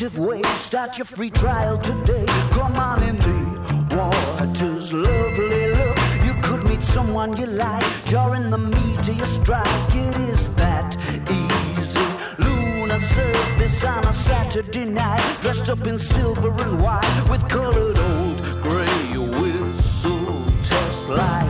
Imaginative ways. Start your free trial today. Come on in the waters, lovely look. You could meet someone you like. You're in the meat of your strike. It is that easy. Lunar surface on a Saturday night. Dressed up in silver and white with colored old gray whistle test lights.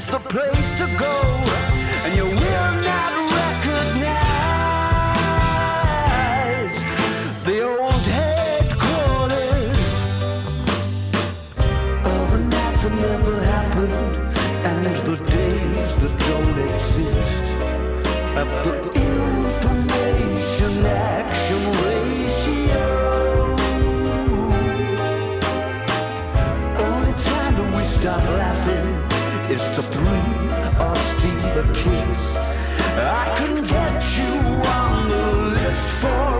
Is the place to go, and you will not recognize the old headquarters. Of a night that never happened and the days that don't exist is to breathe a kiss I can get you on the list for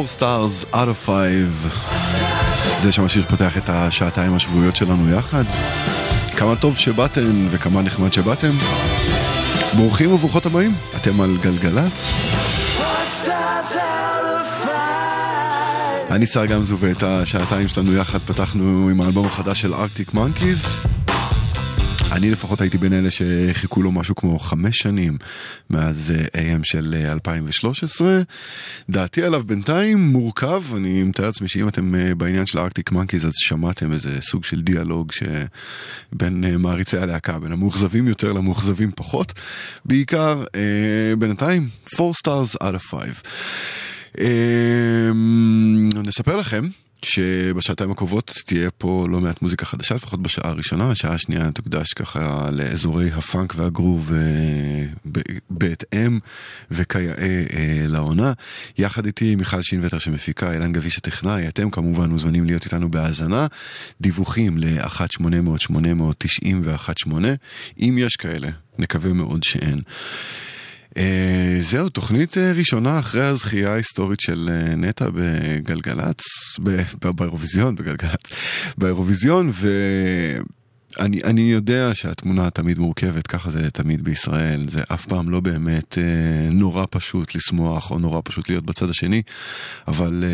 Four stars out of five. זה שם השיר פותח את השעתיים השבועיות שלנו יחד. כמה טוב שבאתם וכמה נחמד שבאתם. ברוכים וברוכות הבאים, אתם על גלגלצ. אני שר גמזו ואת השעתיים שלנו יחד פתחנו עם האלבום החדש של ארקטיק מונקיז. אני לפחות הייתי בין אלה שחיכו לו משהו כמו חמש שנים מאז אה, AM של 2013. אה, דעתי עליו בינתיים מורכב, אני מתאר לעצמי שאם אתם אה, בעניין של ארקטיק מנקיז אז שמעתם איזה סוג של דיאלוג שבין מעריצי הלהקה, בין המאוכזבים יותר למאוכזבים פחות. בעיקר בינתיים 4 stars out of 5. נספר לכם שבשעתיים הקרובות תהיה פה לא מעט מוזיקה חדשה, לפחות בשעה הראשונה, השעה השנייה תוקדש ככה לאזורי הפאנק והגרוב אה, בהתאם וכיאה אה, לעונה. יחד איתי מיכל שינווטר שמפיקה, אילן גביש הטכנאי, אתם כמובן מוזמנים להיות איתנו בהאזנה. דיווחים ל-1-800-890 ו-18, אם יש כאלה, נקווה מאוד שאין. אה, זהו, תוכנית אה, ראשונה אחרי הזכייה ההיסטורית של אה, נטע בגלגלצ, באירוויזיון, בגלגלצ, באירוויזיון, ואני אני יודע שהתמונה תמיד מורכבת, ככה זה תמיד בישראל, זה אף פעם לא באמת נורא פשוט לשמוח או נורא פשוט להיות בצד השני, אבל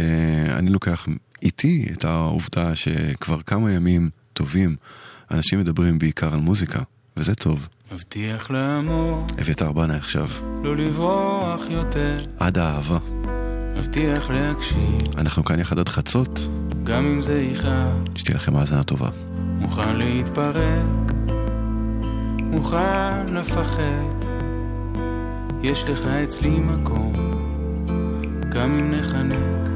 אני לוקח איתי את העובדה שכבר כמה ימים טובים אנשים מדברים בעיקר על מוזיקה, וזה טוב. מבטיח לעמוד. אביתר בנה עכשיו. לא לברוח יותר. עד האהבה. מבטיח להקשיב. אנחנו כאן יחד עד חצות. גם אם זה יכאב. שתהיה לכם האזנה טובה. מוכן להתפרק. מוכן לפחד. יש לך אצלי מקום. גם אם נחנק.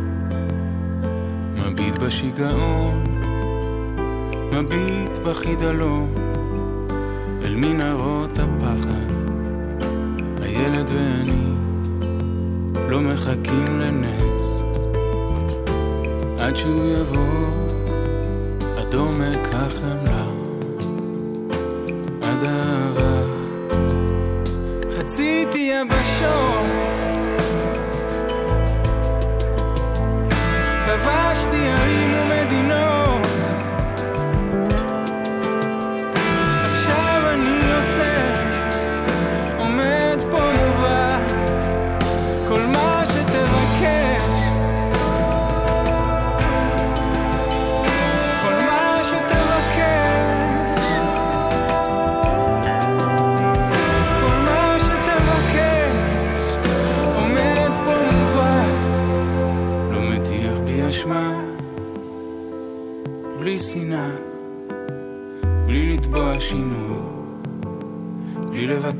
מביט בשיגעון. מביט בחידלון. אל מנהרות הפחד. הילד ואני לא מחכים לנס. עד שהוא יבוא עד עומק החמלה עד אהבה. חציתי יבשות כבשתי ערים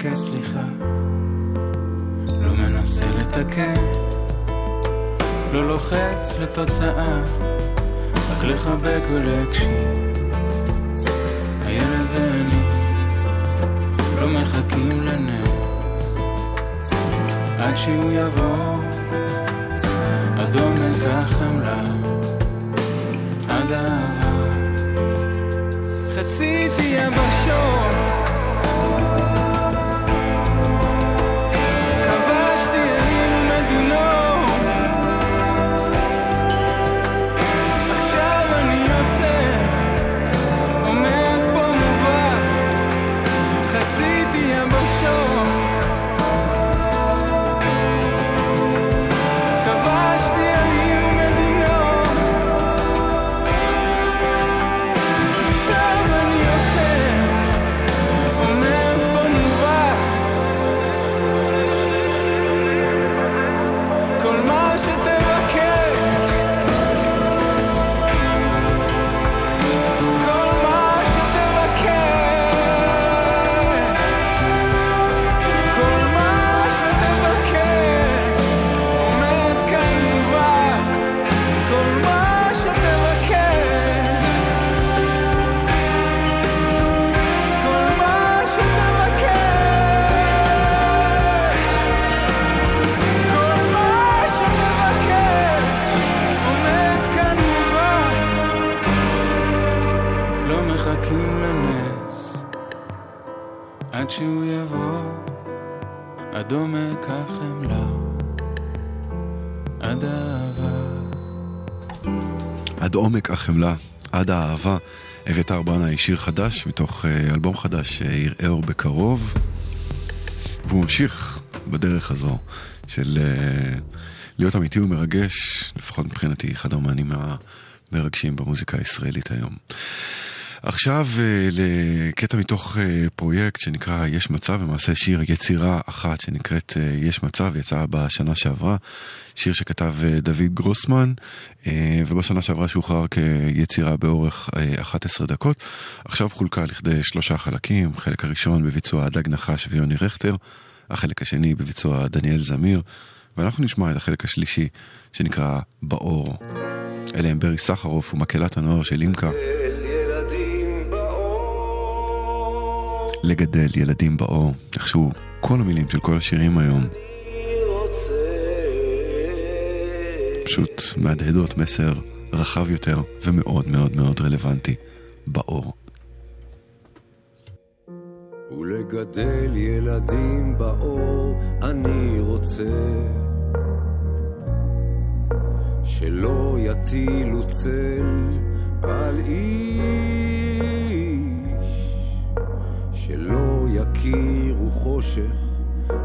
לבקש סליחה, לא מנסה לתקן, לא לוחץ לתוצאה, רק לחבק ולהקשיב. הילד ואני לא מחכים לנס, עד שהוא יבוא, עד עומק החמלה, עד האהבה. חציתי יבשות דומק החמלה לא. עד האהבה. עד עומק החמלה, לא. עד האהבה. אביתר בנאי, שיר חדש מתוך אה, אלבום חדש שיראה אור בקרוב. והוא ממשיך בדרך הזו של אה, להיות אמיתי ומרגש, לפחות מבחינתי אחד האומנים המרגשים במוזיקה הישראלית היום. עכשיו אה, לקטע מתוך אה, פרויקט שנקרא יש מצב, למעשה שיר יצירה אחת שנקראת אה, יש מצב, יצאה בשנה שעברה, שיר שכתב דוד גרוסמן, ובשנה שעברה שוחרר כיצירה באורך 11 דקות. עכשיו חולקה לכדי שלושה חלקים, חלק הראשון בביצוע דג נחש ויוני רכטר, החלק השני בביצוע דניאל זמיר, ואנחנו נשמע את החלק השלישי שנקרא באור. אלה הם ברי סחרוף ומקהלת הנוער של אימקה. לגדל ילדים באור. איכשהו כל המילים של כל השירים היום פשוט מהדהדות מסר רחב יותר ומאוד מאוד מאוד רלוונטי באור. ולגדל ילדים באור אני רוצה שלא יטילו צל על איש שלא יכירו חושך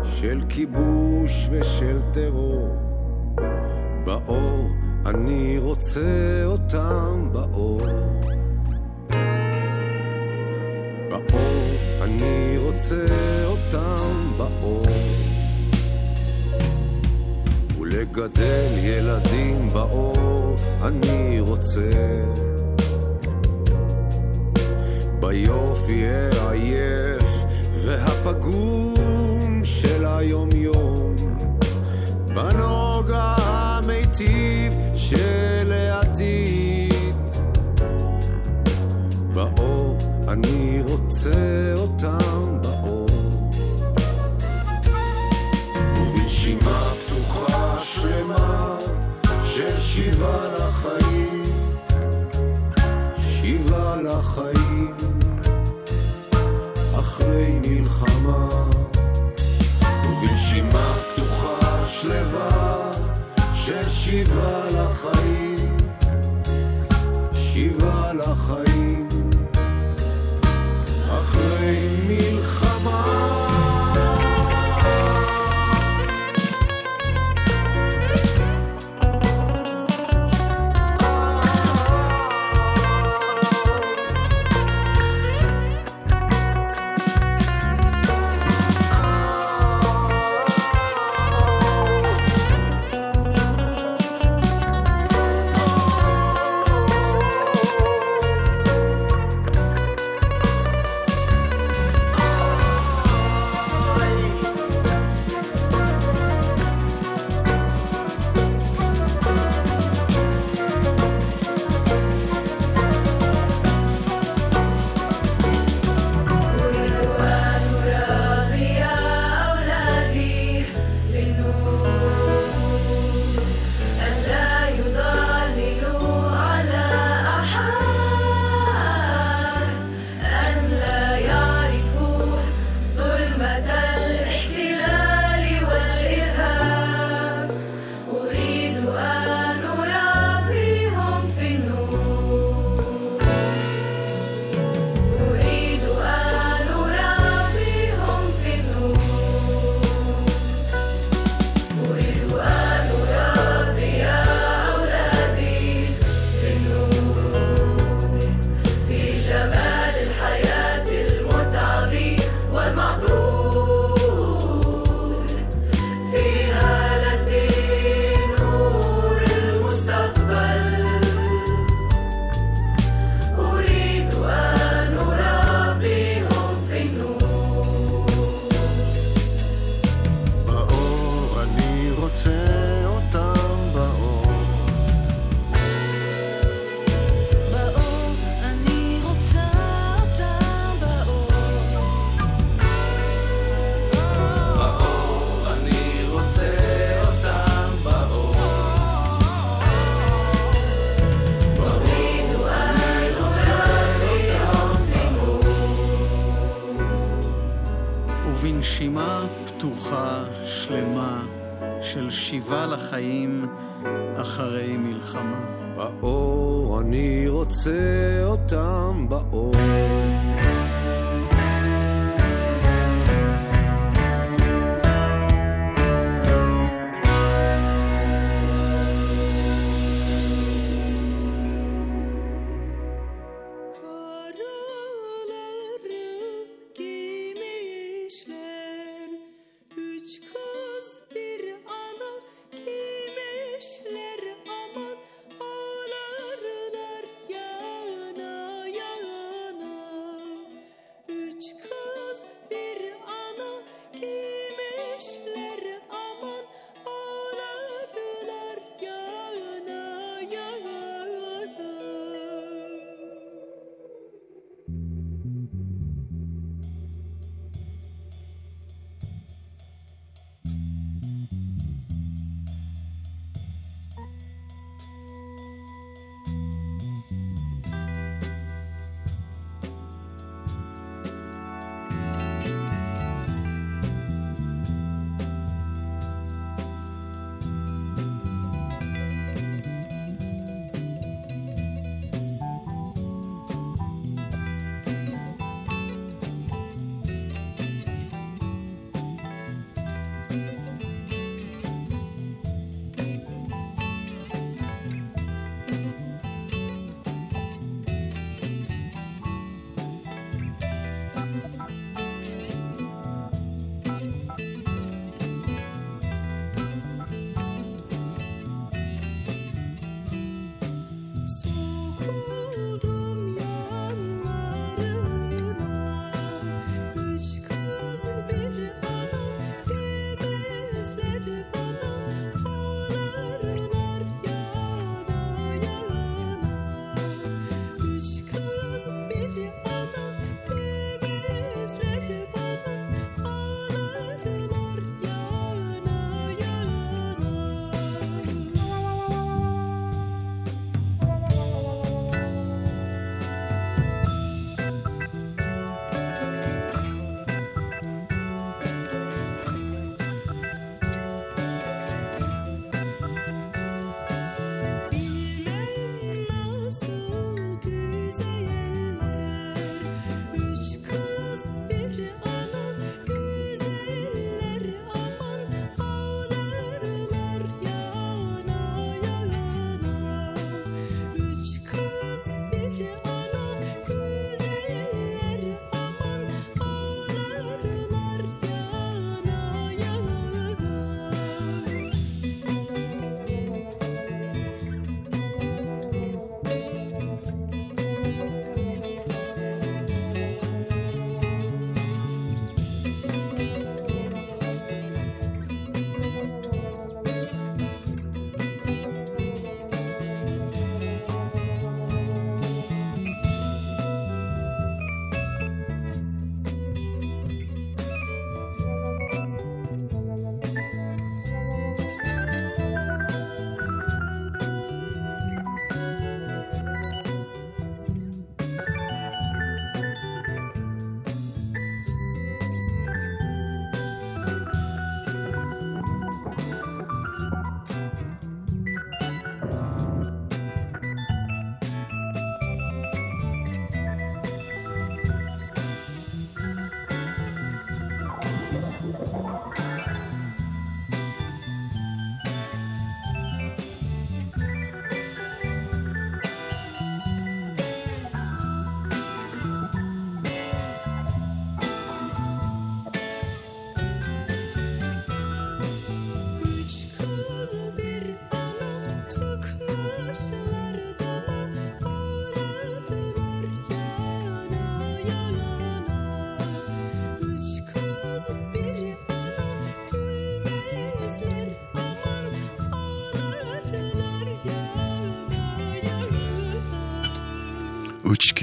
של כיבוש ושל טרור. באור אני רוצה אותם באור. באור אני רוצה אותם באור. ולגדל ילדים באור אני רוצה. ביופי העייף והפגום של היום-יום, בנוגע המיטיב של העתיד. באור אני רוצה אותם באור. ובנשימה פתוחה שלמה של שיבה לחיים, שיבה לחיים. אחרי מלחמה, ובנשימה פתוחה שלווה של שיבה לחיים, שיבה לחיים,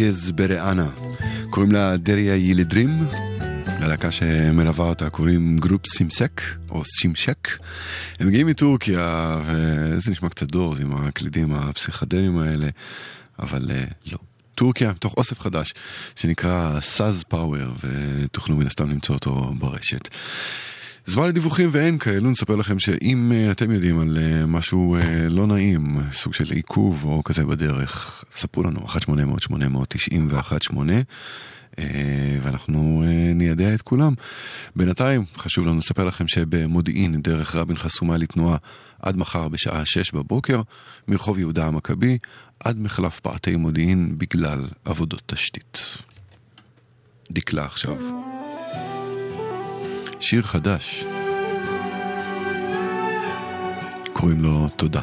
מרכז ברענה. קוראים לה דריה ילידרים. הלהקה שמלווה אותה קוראים Grup Şimşek, או Şimşek. הם מגיעים מטורקיה, וזה נשמע קצת דורס עם הקלידים הפסיכדליים האלה, אבל אה, לא. טורקיה, תוך אוסף חדש, שנקרא Saz Power, ותוכלו מן הסתם למצוא אותו ברשת. זמן לדיווחים ואין כאלו, נספר לכם שאם אה, אתם יודעים על אה, משהו אה, לא נעים, סוג של עיכוב או כזה בדרך, ספרו לנו, 1-800-890-118, ואנחנו אה, ניידע את כולם. בינתיים, חשוב לנו לספר לכם שבמודיעין דרך רבין חסומה לתנועה עד מחר בשעה 6 בבוקר, מרחוב יהודה המכבי עד מחלף פאתי מודיעין בגלל עבודות תשתית. דקלה עכשיו. שיר חדש. קוראים לו תודה.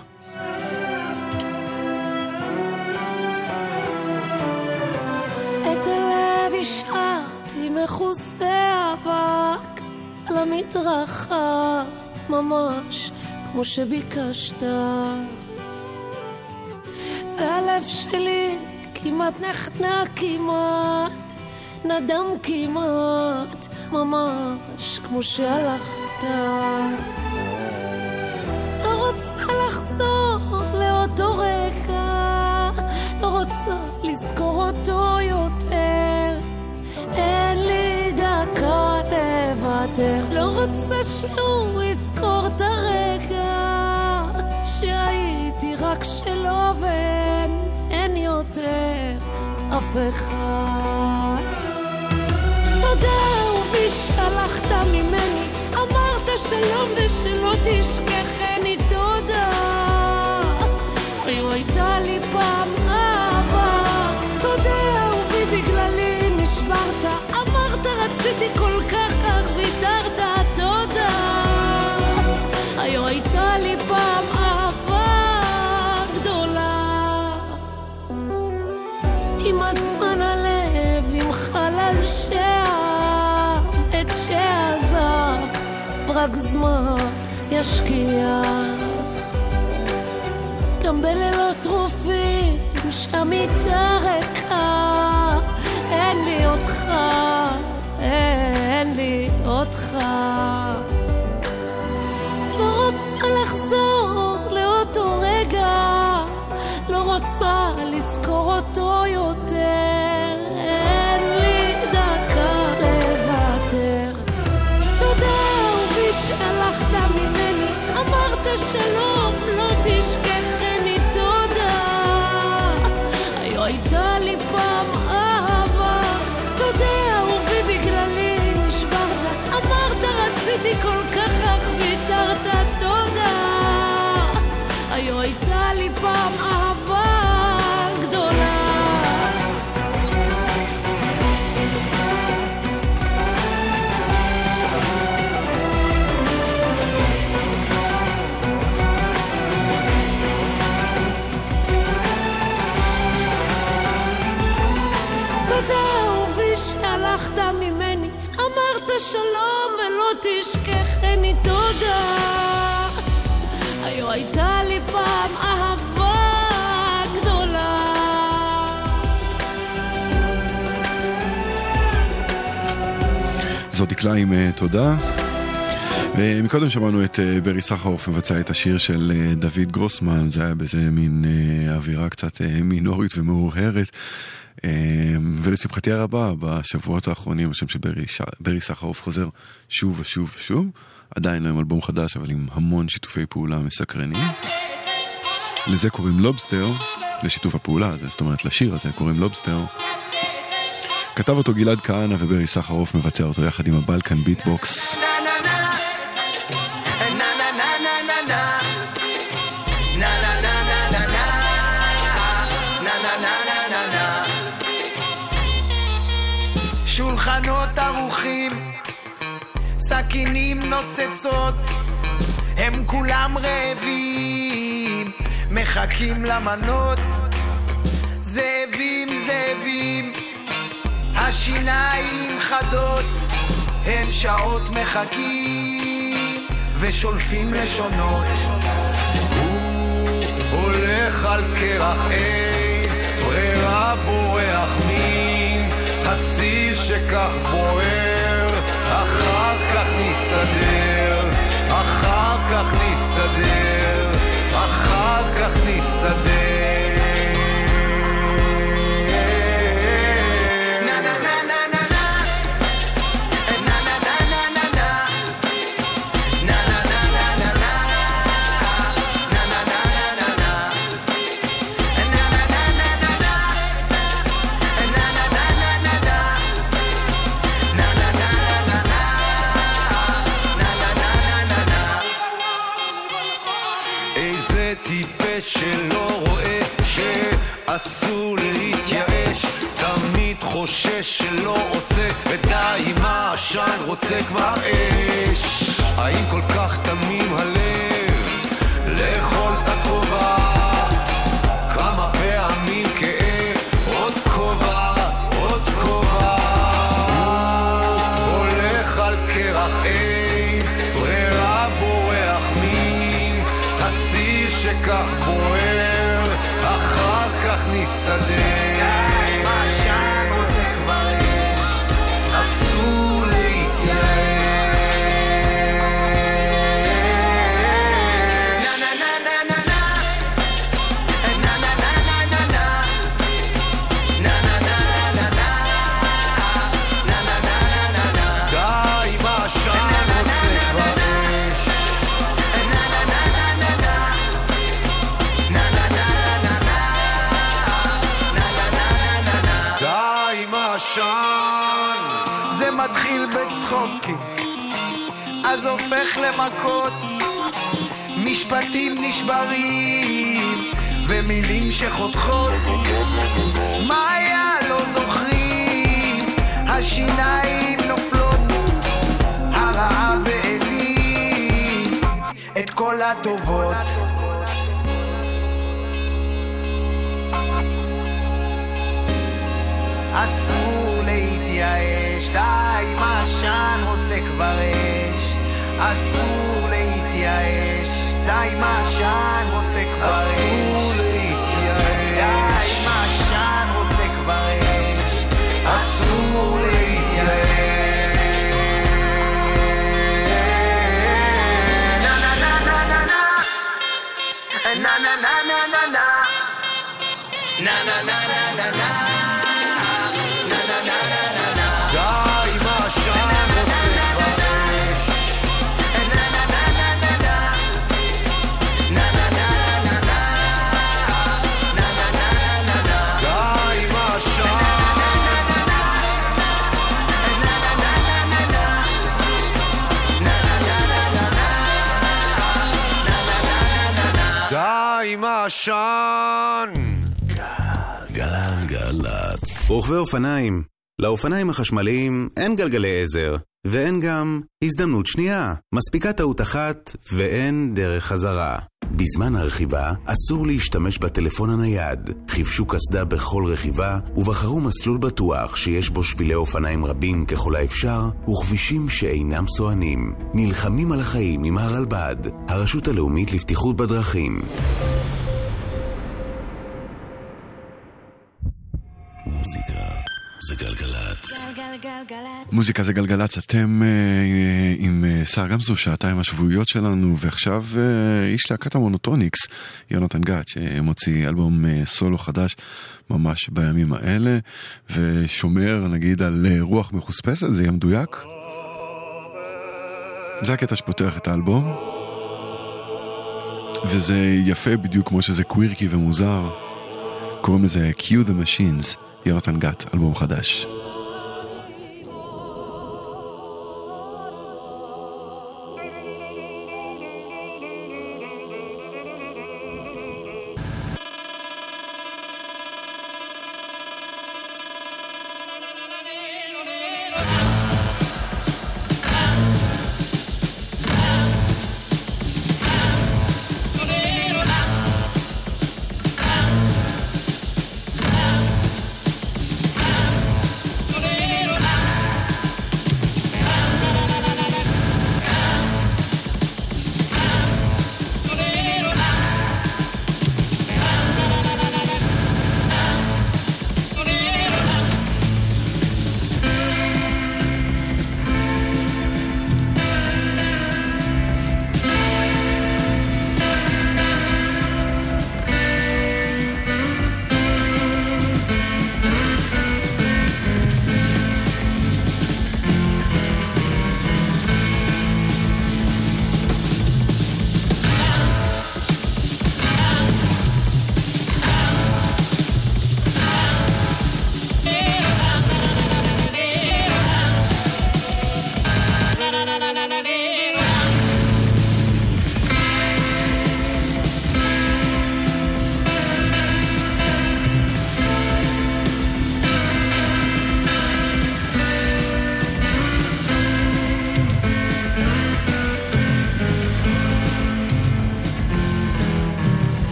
את הלב השארתי מכוסה אבק על המדרכה, ממש כמו שביקשת. והלב שלי כמעט נחנק כמעט, נדם כמעט, ממש כמו שהלכת. לא רוצה לחזור לאותו רגע, לא רוצה לזכור אותו יותר. אין לי דקה לוותר, לא רוצה שהוא יזכור את הרגע שהייתי רק שלו ואין אין יותר אף אחד. שלום ושלא תשכחני תודה. ישכיח. גם בלילות טרופים שהמיטה ריקה, זו דקלה עם אה, תודה. ומקודם שמענו את אה, ברי סחרוף מבצע את השיר של אה, דוד גרוסמן, זה היה באיזה מין אה, אווירה קצת אה, מינורית ומאוהרת. אה, ולשמחתי הרבה, בשבועות האחרונים השם של. ברי סחרוף חוזר שוב ושוב ושוב. עדיין לא עם אלבום חדש, אבל עם המון שיתופי פעולה מסקרנים. לזה קוראים לובסטר, לשיתוף הפעולה הזה, זאת אומרת לשיר הזה קוראים לובסטר. כתב אותו גלעד כהנא וברי סחרוף מבצע אותו יחד עם הבלקן ביטבוקס. שולחנות ערוכים, סכינים נוצצות, הם כולם רעבים, מחכים למנות. זאבים, זאבים, השיניים חדות, הם שעות מחכים ושולפים לשונות. הוא הולך על קרח אין, ברירה בורח מן, הסיר שכך בוער, אחר כך נסתדר, אחר כך נסתדר, אחר כך נסתדר. לאופניים החשמליים אין גלגלי עזר, ואין גם הזדמנות שנייה. מספיקה טעות אחת, ואין דרך חזרה. בזמן הרכיבה אסור להשתמש בטלפון הנייד. חיפשו קסדה בכל רכיבה, ובחרו מסלול בטוח שיש בו שבילי אופניים רבים ככל האפשר, וכבישים שאינם סוענים. נלחמים על החיים עם הרלב"ד, הרשות הלאומית לבטיחות בדרכים. מוזיקה זה גלגלצ. גלגלגלגלצ. מוזיקה זה גלגלצ, אתם אה, אה, עם אה, סער גמזו, שעתיים השבועיות שלנו, ועכשיו אה, איש להקת המונוטוניקס, יונתן גת, שמוציא אלבום אה, סולו חדש ממש בימים האלה, ושומר נגיד על אה, רוח מחוספסת, זה יהיה מדויק? זה הקטע שפותח את האלבום, וזה יפה בדיוק כמו שזה קווירקי ומוזר, קוראים לזה Q the Machines, יונתן גת, אלבום חדש.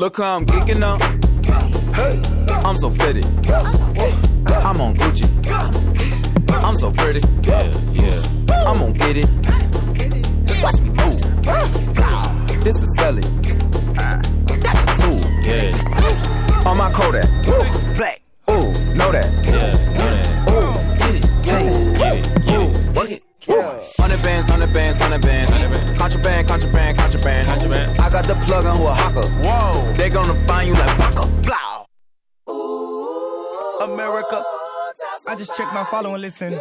Look how I'm geeking now. Listen.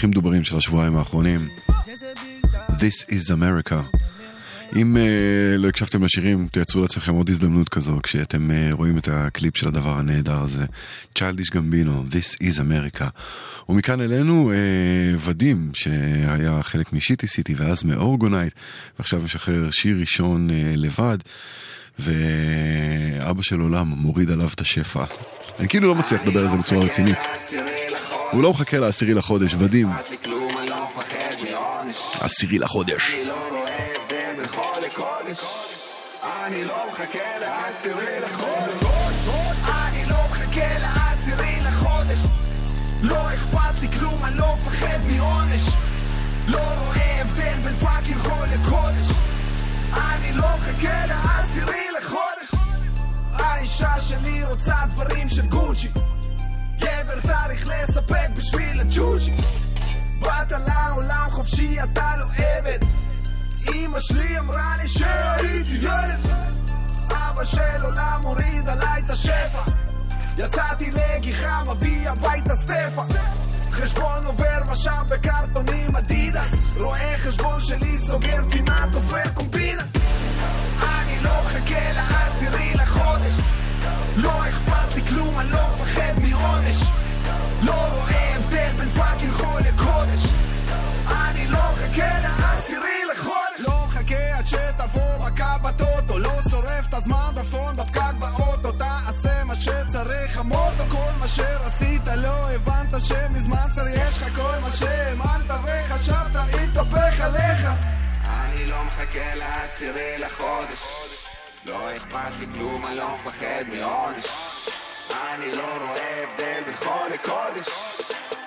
הכי מדוברים של השבועיים האחרונים. This is America. אם uh, לא הקשבתם לשירים, תייצרו לעצמכם עוד הזדמנות כזו כשאתם uh, רואים את הקליפ של הדבר הנהדר הזה. צ'יילדיש גמבינו, This is America. ומכאן אלינו uh, ודים, שהיה חלק משיטי סיטי ואז מאורגונייט, ועכשיו משחרר שיר ראשון uh, לבד. ואבא של עולם מוריד עליו את השפע. אני כאילו לא מצליח לדבר על זה בצורה רצינית. הוא לא מחכה לעשירי לחודש, ודים. עשירי לא לעשירי לחודש. אני לא מחכה לעשירי לחודש. לא אכפת לי כלום, אני לא מפחד מעונש. לא רואה הבדל בין פאקינג חול לקודש. אני לא מחכה לעשירי לחודש. האישה שלי רוצה דברים של גוצ'י גבר צריך לספק בשביל הג'וג'י באת לעולם חופשי, אתה לא עבד. אמא שלי אמרה לי שהייתי ילד. אבא של עולם הוריד עליי את השפע. יצאתי לגיחה, מביא הביתה סטפה. חשבון עובר ושב בקרטונים אדידס. רואה חשבון שלי סוגר פינה, תופר קומבינה אני לא מחכה לעשירי לחודש. לא אכפת כלום, אני לא מפחד מעונש. לא רואה הבדל בין fucking חול לקודש אני לא מחכה לעשירי לחודש. לא מחכה עד שתבוא מכה בטוטו. לא שורף את הזמן דפון בפקק באוטו. תעשה מה שצריך המוטו כל מה שרצית. לא הבנת שמזמן כבר יש לך כל מה שהאמנת וחשבת איתו מחכה לעשירי לחודש. לא אכפת לי כלום, אני לא מפחד מעונש אני לא רואה הבדל בין חול לקודש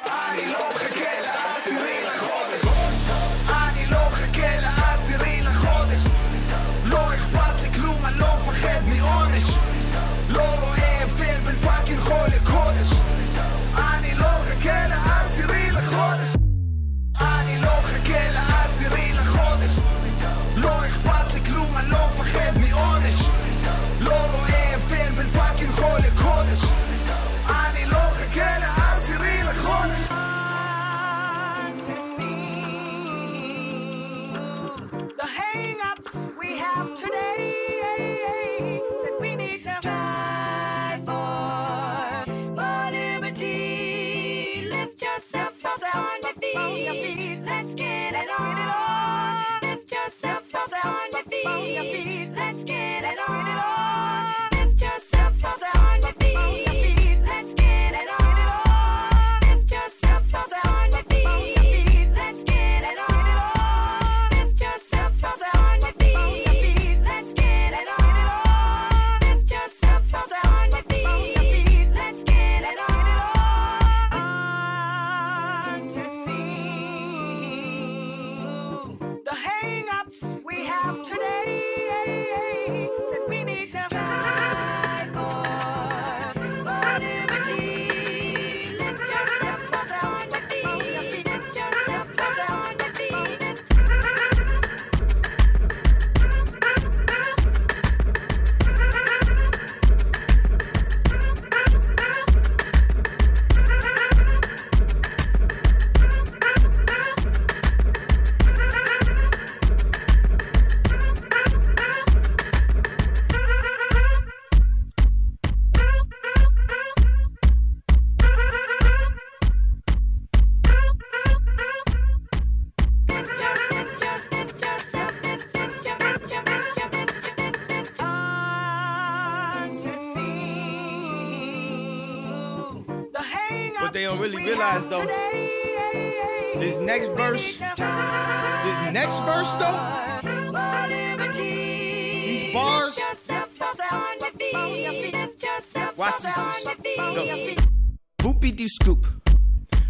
אני לא מחכה לעשירי לחודש. אני לא מחכה לעשירי לחודש. לא אכפת לי כלום, אני לא מפחד מעונש. לא רואה הבדל בין פאקינג חול לקודש. אני לא מחכה לעשירי לחודש. אני לא מחכה לעשירי לחודש. לא אכפת לי כלום, אני לא מפחד מעונש חול they don't really realize though, this next verse, this next verse though, these bars. Watch this. Whoopie dee scoop,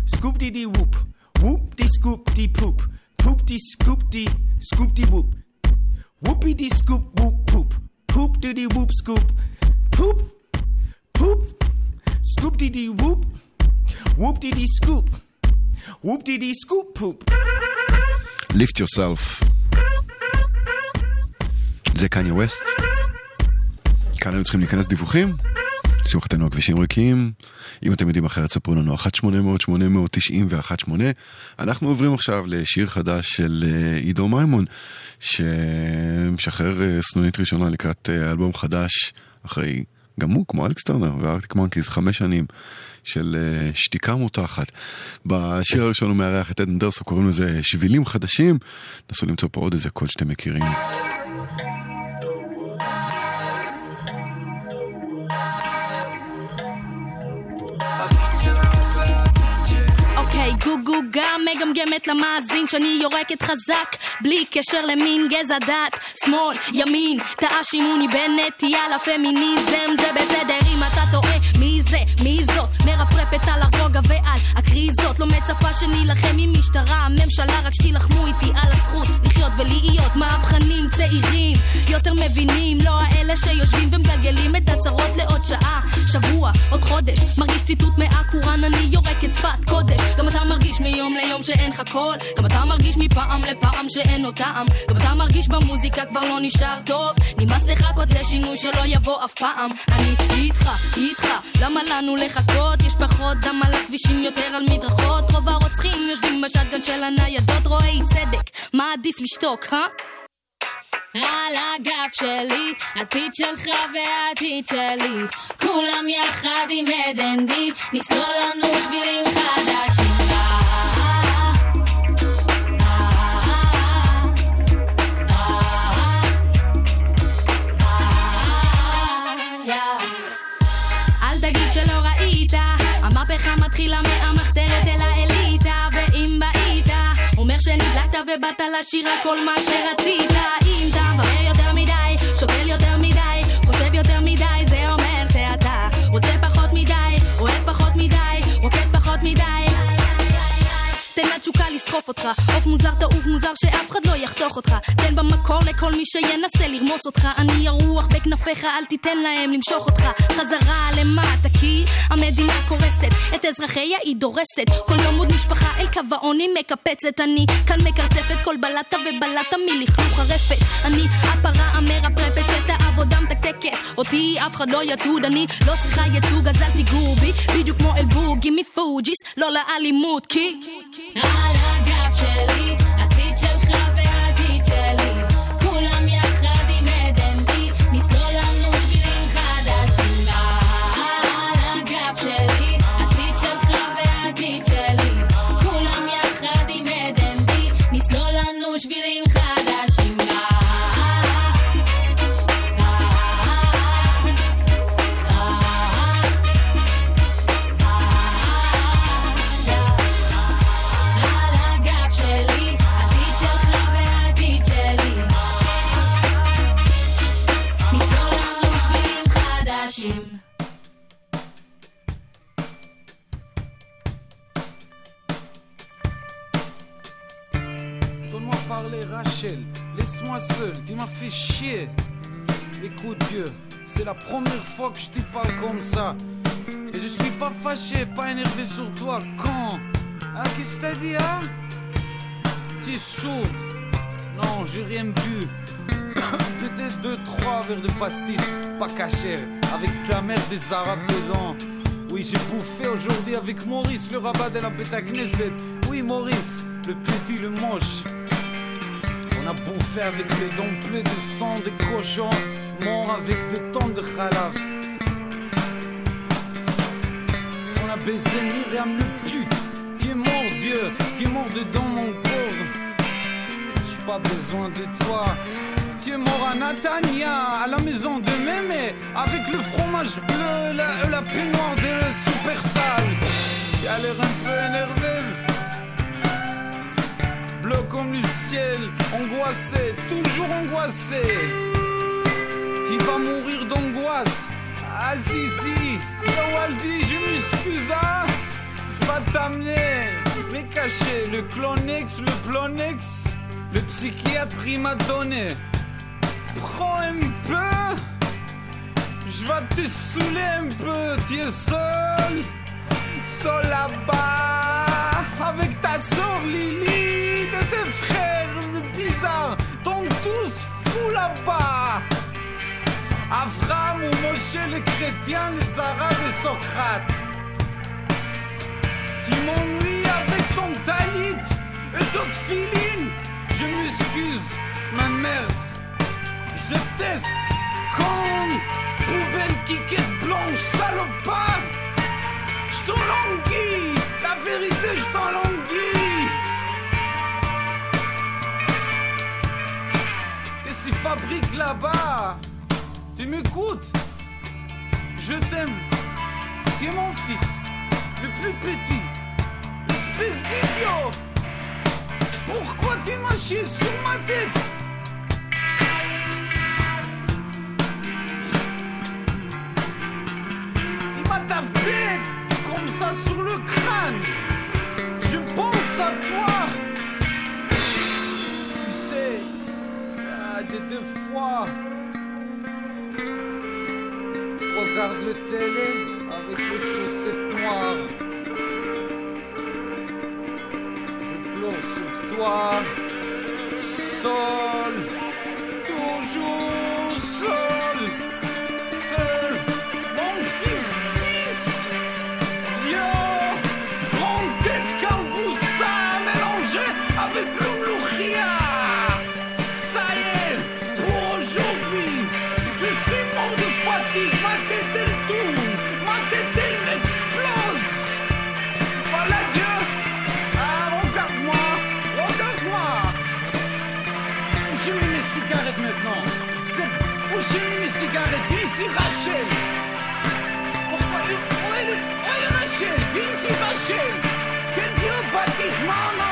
scoop dee dee whoop, whoop dee scoop dee poop, poop dee scoop dee scoop dee whoop, whoopie dee scoop whoop poop, poop dee dee whoop scoop, poop, poop, scoop dee dee whoop, whoop dee dee scoop, whoop dee dee scoop poop. Lift yourself. זה קניה ווסט. כאן היו צריכים להיכנס דיווחים. לשמחתנו הכבישים ריקים. אם אתם יודעים אחרת ספרו לנו 1-800-890 ו-18. אנחנו עוברים עכשיו לשיר חדש של אה, עידו מימון, שמשחרר אה, סנונית ראשונה לקראת אה, אלבום חדש, אחרי, גם הוא, כמו אלכס טרנר וארטיק מונקיז, חמש שנים של אה, שתיקה מותחת. בשיר הראשון הוא מארח את עדן דרסו, קוראים לזה שבילים חדשים. נסו למצוא פה עוד איזה קול שאתם מכירים. אוקיי, גוגו גם מגמגמת למאזין שאני יורקת חזק בלי קשר למין גזע דת שמאל, ימין, תאשימוני בנטייה לפמיניזם זה בסדר אם אתה טועה מי זה, מי זאת? מרפרפת על הרוגע ועל הקריזות. לא מצפה שנילחם עם משטרה הממשלה רק שתילחמו איתי על הזכות לחיות ולהיות מהפכנים צעירים. יותר מבינים לא האלה שיושבים ומגלגלים את הצרות לעוד שעה שבוע, עוד חודש. מרגיש ציטוט מהקוראן אני יורקת שפת קודש. גם אתה מרגיש מיום ליום שאין לך קול. גם אתה מרגיש מפעם לפעם שאין עוד טעם. גם אתה מרגיש במוזיקה כבר לא נשאר טוב. נמאס לחכות לשינוי שלא יבוא אף פעם. אני איתך, איתך למה לנו לחכות? יש פחות דם על הכבישים יותר על מדרכות. רוב הרוצחים יושבים בשטגן של הניידות. רואי צדק מה עדיף לשתוק, אה? על הגב שלי, עתיד שלך והעתיד שלי. כולם יחד עם הדנדי נסלול לנו שבילים חדשים המהפכה מתחילה מהמחתרת אל האליטה, ואם בהית, אומר שנדלקת ובאת לשירה כל מה שרצית. אם אתה מבאר יותר מדי, שוקל יותר מדי, חושב יותר מדי זה אומר שאתה רוצה פחות תן לתשוקה לסחוף אותך, עוף מוזר תעוף מוזר שאף אחד לא יחתוך אותך. תן במקור לכל מי שינסה לרמוס אותך. אני הרוח בכנפיך אל תיתן להם למשוך אותך. חזרה למטה כי המדינה קורסת. את אזרחיה היא דורסת. כל יום עוד משפחה אל קו העוני מקפצת. אני כאן מקרצפת כל בלטה ובלטה מלכלוך הרפת. אני הפרה המרפרפת שאת העבודה מתקתקת. אותי אף אחד לא יצוד אני לא צריכה ייצוג אז אל תיגעו בי. בדיוק כמו אל בוגי מפוג'יס לא לאלימות כי על הגב des Arabes dedans. Oui, j'ai bouffé aujourd'hui avec Maurice, le rabat de la Beta Knesset. Oui, Maurice, le petit, le moche. On a bouffé avec les dents pleines de sang de cochon, mort avec de temps de khalaf. On a baisé Myriam le pute. Tu es mort, Dieu, tu es mort dedans mon corps. J'ai pas besoin de toi. Mort à Natania, à la maison de Mémé, avec le fromage bleu, la, la peignoir de super sale. Tu as l'air un peu énervé. Bleu comme le ciel, angoissé, toujours angoissé. Tu vas mourir d'angoisse? Ah si si, Waldi, je m'excuse hein. Va t'amener, mais caché, le Clonex, le Plonex, le psychiatre il m'a donné. Prends un peu, je vais te saouler un peu, tu es seul, seul là-bas, avec ta soeur Lily, tes frères bizarres, sont tous fous là-bas. Avram ou Moshe les chrétiens, les arabes et Socrate. Tu m'ennuies avec ton talit et ton filine. Je m'excuse, ma merde. Je teste comme poubelle qui quête blanche, salopard. Je t'en languis, la vérité, je t'en languis. Qu'est-ce qu'ils fabriquent là-bas? Tu m'écoutes? Je t'aime. Tu es mon fils, le plus petit. Espèce d'idiot Pourquoi tu m'as sur ma tête? M'a tapé comme ça sur le crâne. Je pense à toi. Tu sais, ah, des deux fois, regarde le télé avec les chaussettes noires. Je pleure sur toi, seul, toujours seul, Mama!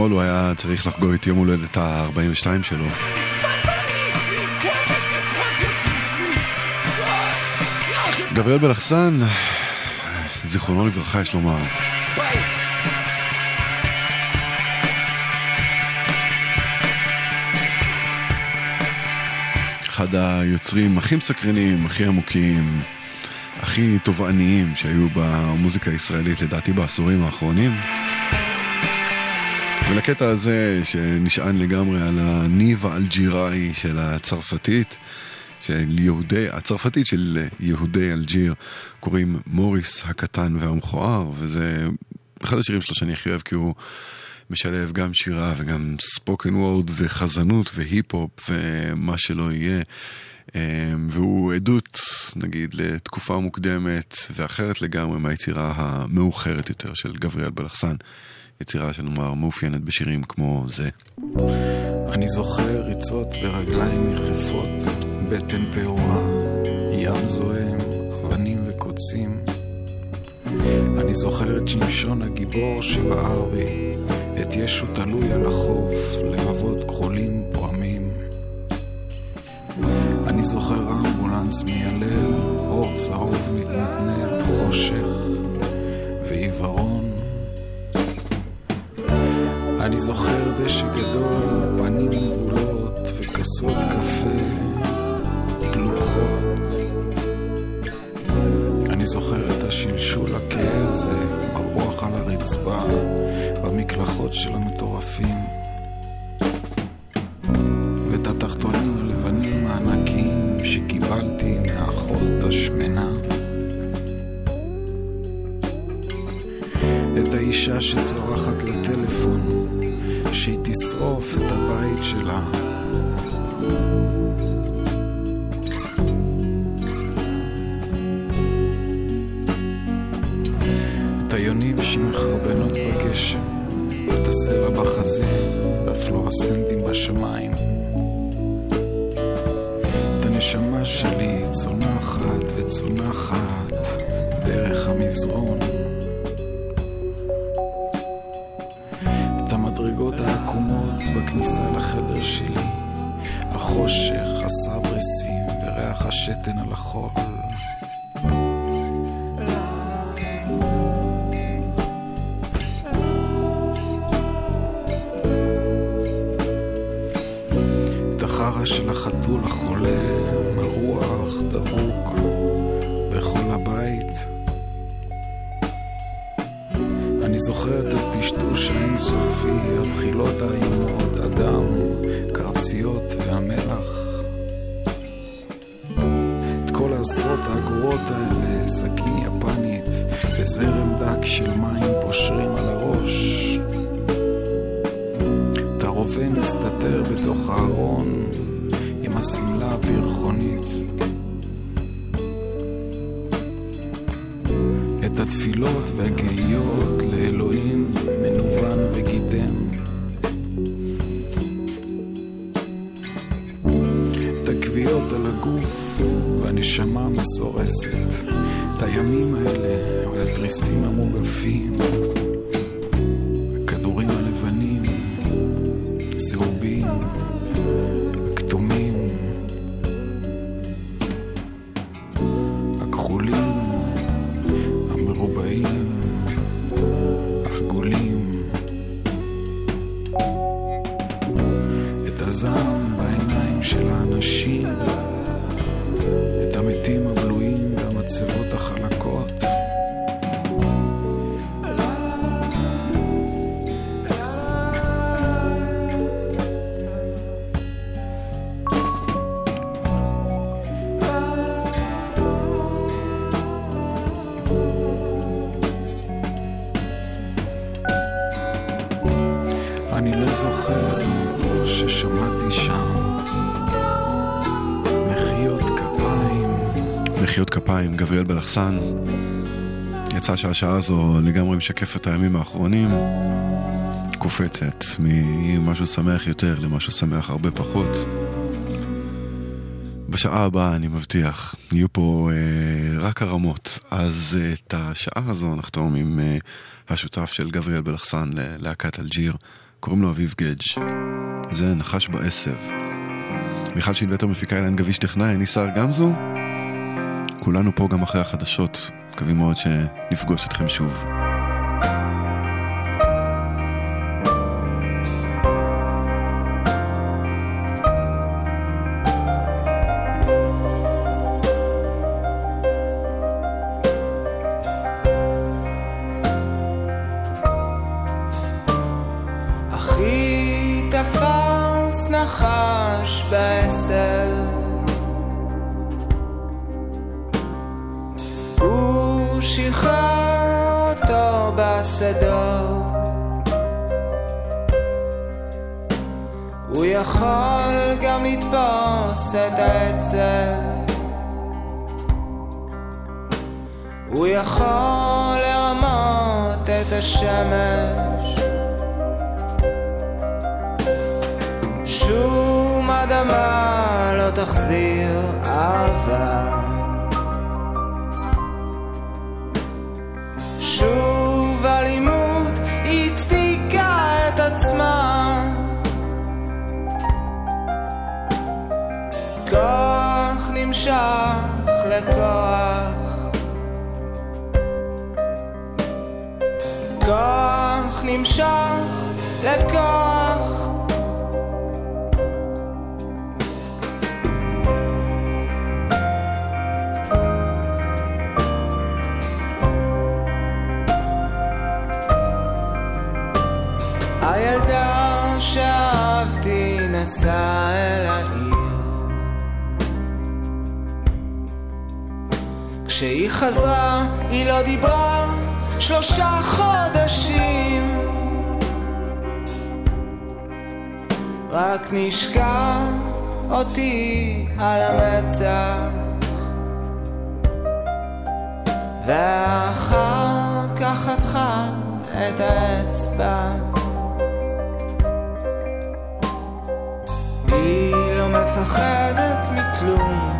אתמול הוא היה צריך לחגוג את יום הולדת ה-42 שלו. גבריאל בלחסן, זיכרונו לברכה יש לומר. אחד היוצרים הכי מסקרנים, הכי עמוקים, הכי תובעניים שהיו במוזיקה הישראלית לדעתי בעשורים האחרונים. ולקטע הזה שנשען לגמרי על הניב האלג'יראי של הצרפתית, של יהודי, הצרפתית של יהודי אלג'יר, קוראים מוריס הקטן והמכוער, וזה אחד השירים שלו שאני הכי אוהב כי הוא משלב גם שירה וגם ספוקן וורד וחזנות והיפ-הופ ומה שלא יהיה. אמ, והוא עדות, נגיד, לתקופה מוקדמת ואחרת לגמרי מהיצירה המאוחרת יותר של גבריאל בלחסן. יצירה שנאמר מאופיינת בשירים כמו זה. אני זוכר ריצות ברגליים יחפות, בטן פעורה, ים זועם, אבנים וקוצים. אני זוכר את שמשון הגיבור שבער בי, את ישו תלוי על החוף, לבבות כחולים פועמים. אני זוכר אמבולנס מיילל, אור צהוב מתנדנד, חושך ועיוורון. אני זוכר דשא גדול, פנים נבולות וכסות קפה דלוחות. אני זוכר את השלשול הכהה הזה ברוח על הרצפה, במקלחות של המטורפים. ואת התחתונים הלבנים הענקיים שקיבלתי מהאחות השמנה. את האישה שצורחת לטלפון שהיא תשרוף את הבית שלה. את היונים שמחרבנות בגשם, את הסלע בחזה, והפלורסנטים בשמיים. את הנשמה שלי צונחת וצונחת דרך המזרון. שלי, החושך, הסברסים וריח השתן על החול. גבריאל בלחסן. יצא שהשעה הזו לגמרי משקפת את הימים האחרונים. קופצת ממשהו שמח יותר למשהו שמח הרבה פחות. בשעה הבאה, אני מבטיח, יהיו פה אה, רק הרמות. אז אה, את השעה הזו נחתום עם אה, השותף של גבריאל בלחסן ללהקת אלג'יר, קוראים לו אביב גדג'. זה נחש בעשב. מיכל שינווטר מפיקה אילן גביש טכנאי, אני גמזו. כולנו פה גם אחרי החדשות. מקווים מאוד שנפגוש אתכם שוב. נחש בעשב שחרר אותו בשדות. הוא יכול גם לתפוס את העצב הוא יכול לרמות את השמש. שום אדמה לא תחזיר אהבה לכוח. כוח נמשך לכוח. הילדה שאהבתי חזרה היא לא דיברה שלושה חודשים. רק נשקע אותי על המצח ואחר כך חתכה את האצבע. היא לא מפחדת מכלום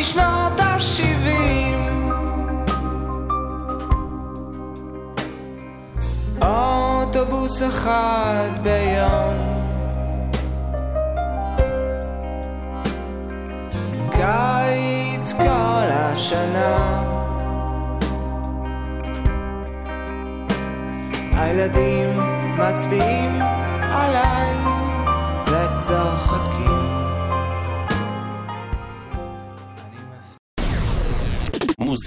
משנות ה-שבעים. אוטובוס אחד ביום. קיץ כל השנה. הילדים מצביעים עליי וצוחקים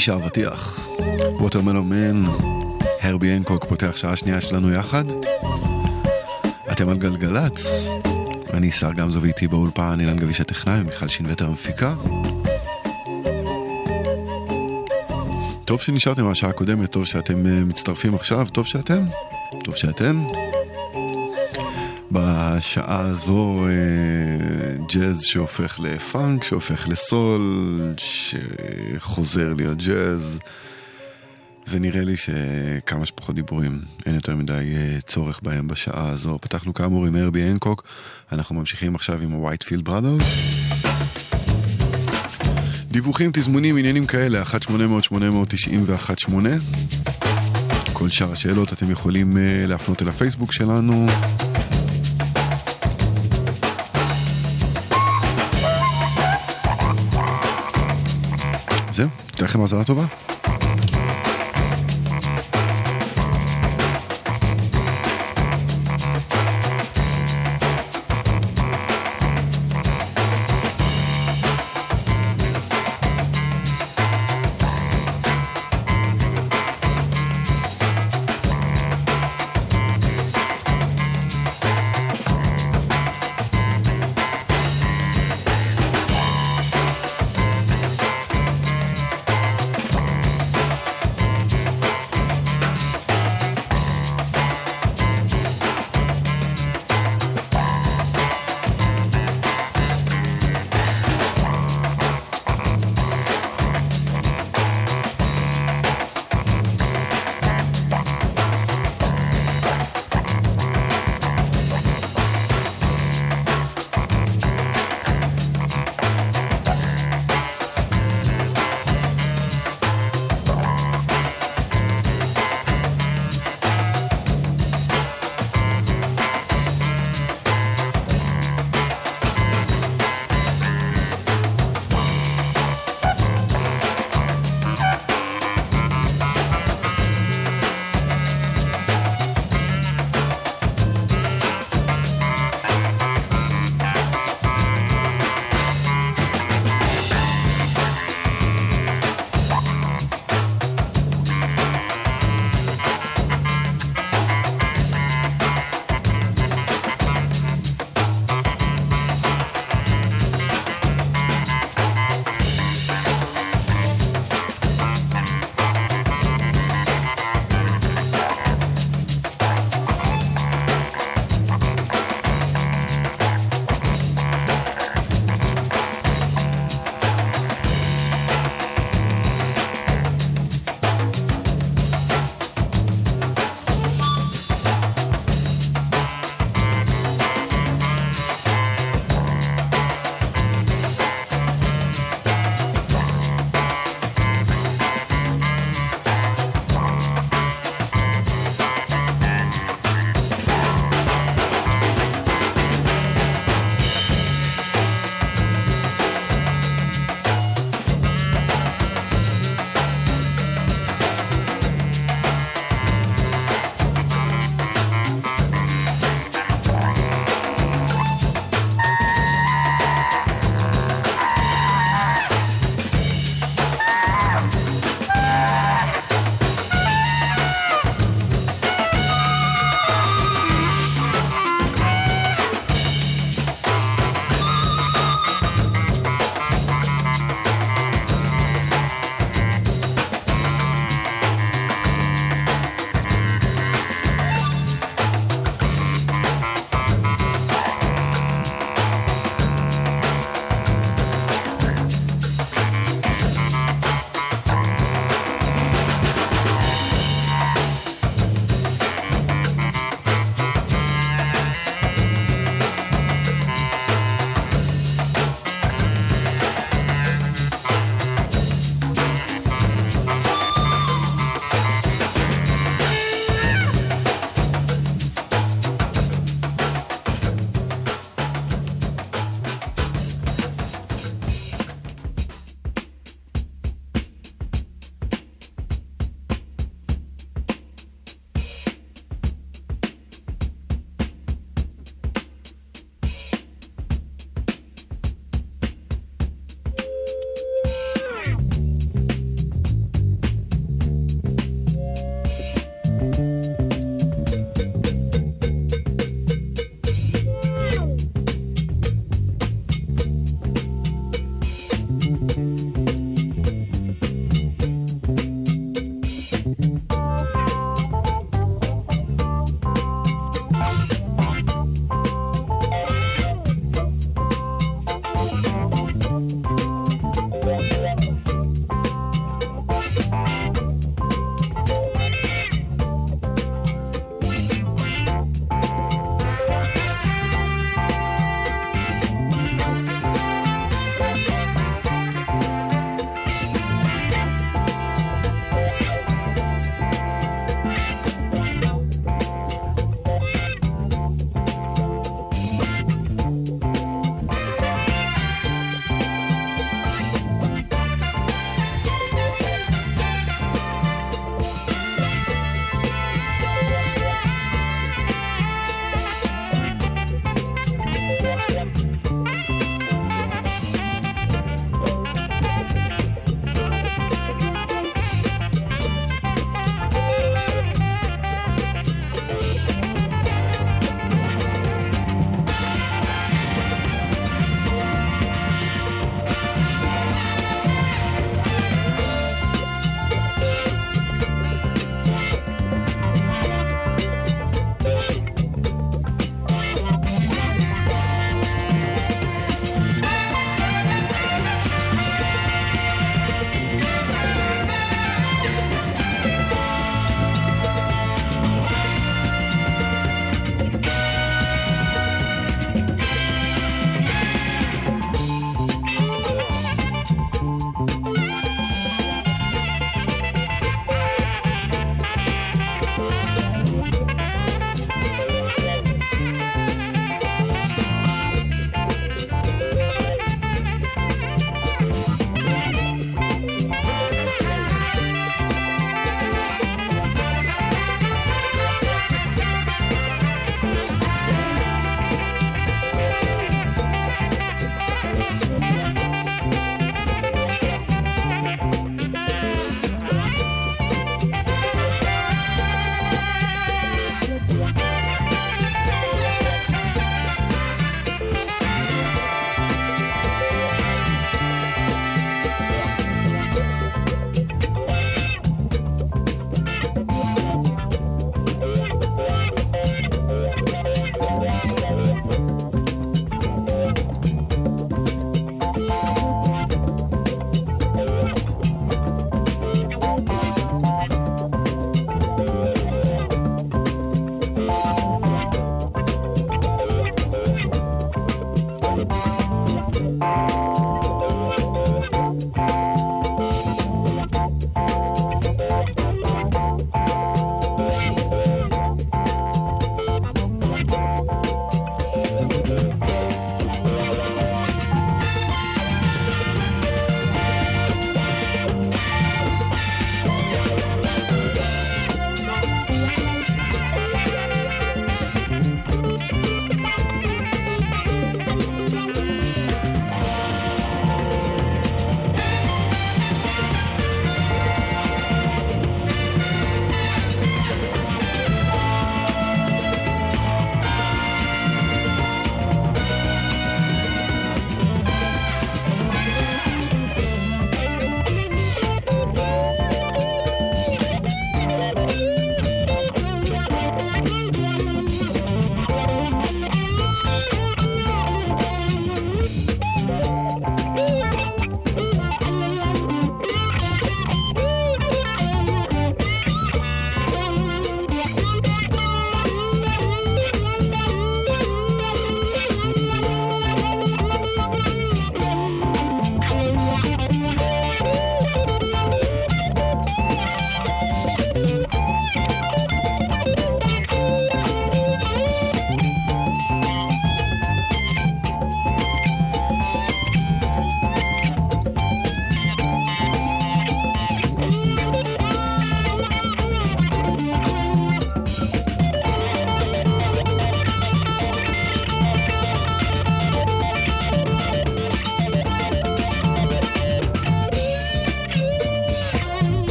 איש האבטיח. ווטרמלו מן, הרבי הנקוק פותח שעה שנייה שלנו יחד. אתם על גלגלצ, אני שר גמזו ואיתי באולפן אילן גביש הטכנאי ומיכל שינווטר המפיקה. טוב שנשארתם מהשעה הקודמת, טוב שאתם אה, מצטרפים עכשיו, טוב שאתם, טוב שאתן. בשעה הזו אה, ג'אז שהופך לפאנק, שהופך לסול, שחוזר להיות ג'אז. ונראה לי שכמה שפחות דיבורים, אין יותר מדי אה, צורך בהם בשעה הזו. פתחנו כאמור עם ארבי הנקוק, אנחנו ממשיכים עכשיו עם ה-Whitefield Brothers. דיווחים, תזמונים, עניינים כאלה, 1-800-890-118. כל שאר השאלות אתם יכולים אה, להפנות אל הפייסבוק שלנו. לכם האזנה טובה.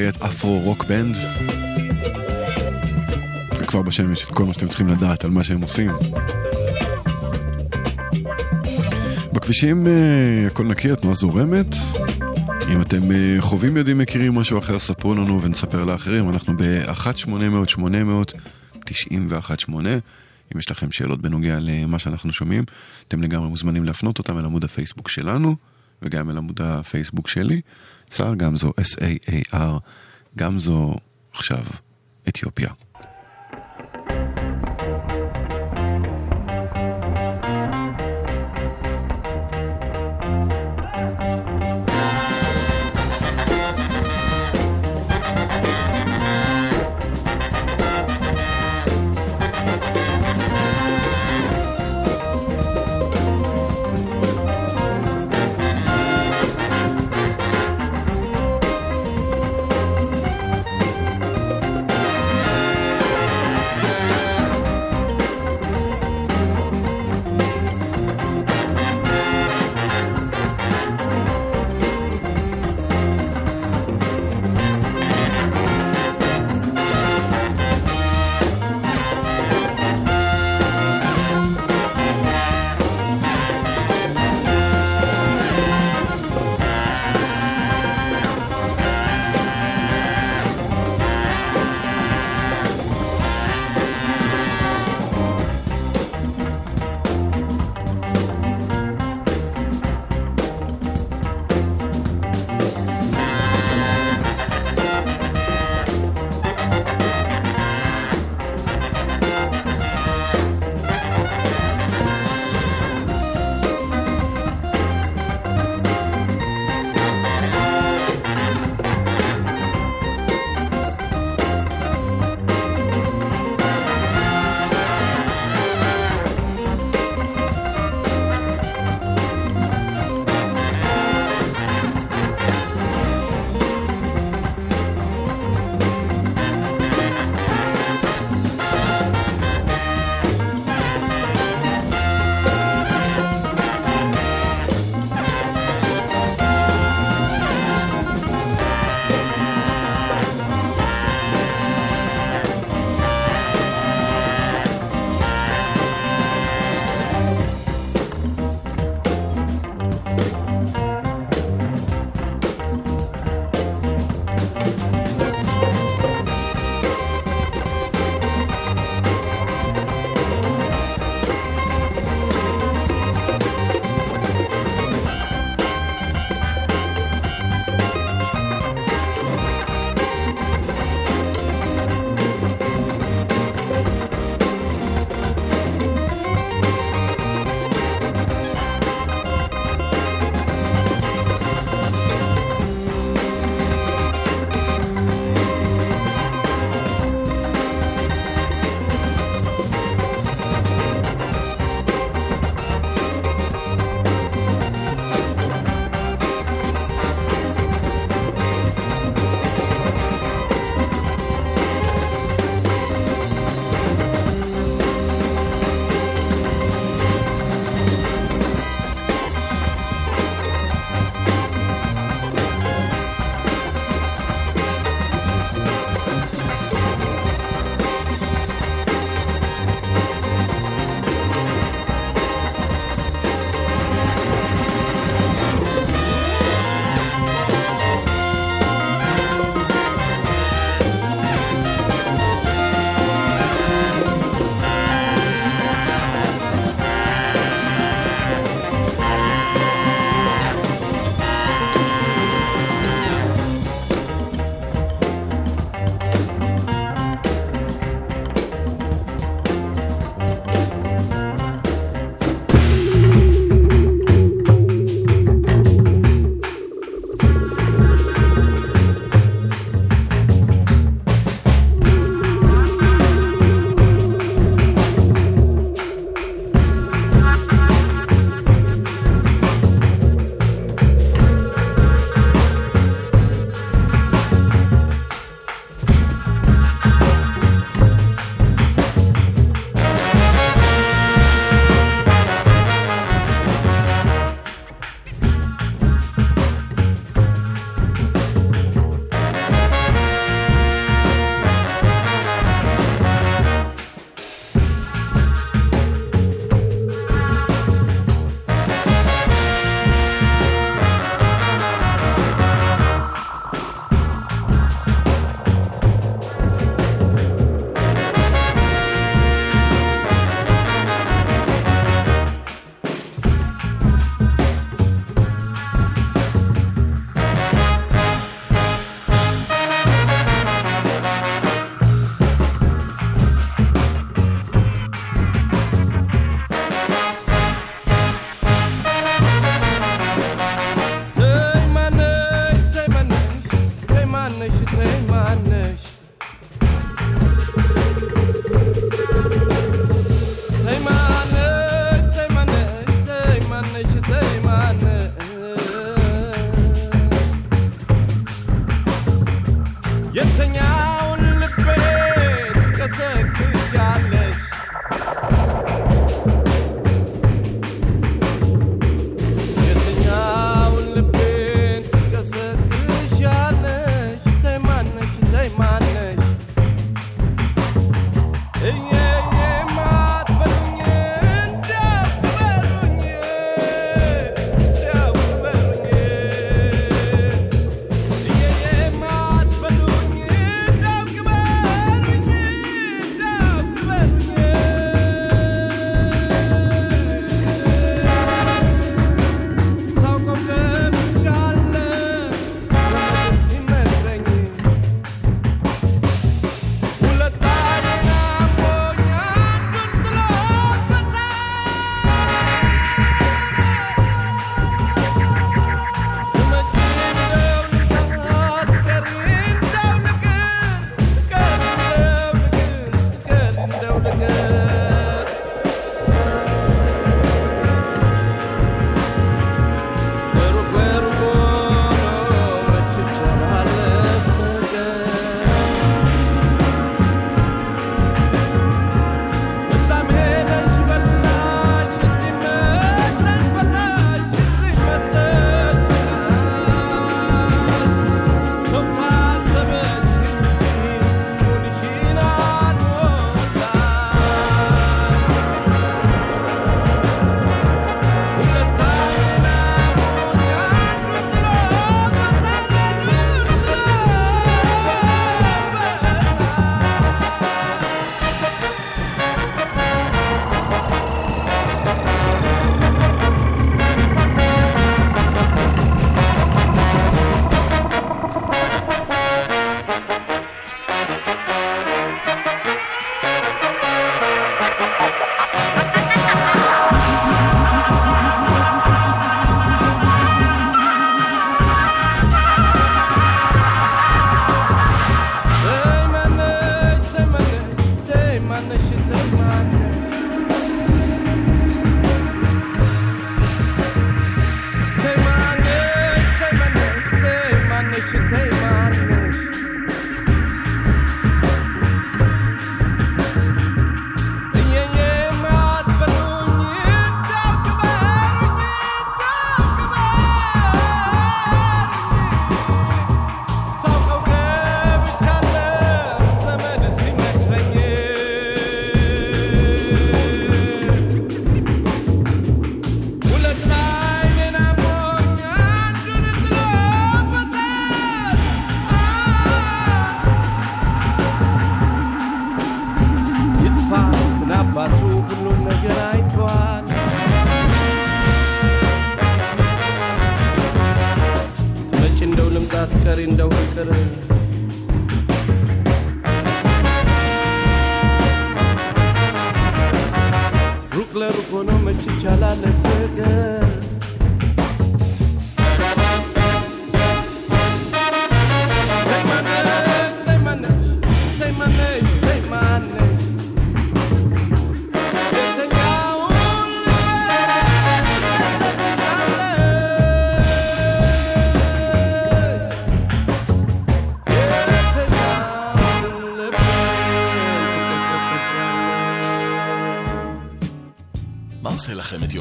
לפייט אפרו רוק בנד. וכבר בשם יש את כל מה שאתם צריכים לדעת על מה שהם עושים. בכבישים אה, הכל נקי, התנועה זורמת. אם אתם אה, חווים יודעים מכירים משהו אחר, ספרו לנו ונספר לאחרים. אנחנו ב-1-800-800-918. אם יש לכם שאלות בנוגע למה שאנחנו שומעים, אתם לגמרי מוזמנים להפנות אותם אל עמוד הפייסבוק שלנו, וגם אל עמוד הפייסבוק שלי. סער גמזו, S-A-A-R, גמזו עכשיו, אתיופיה.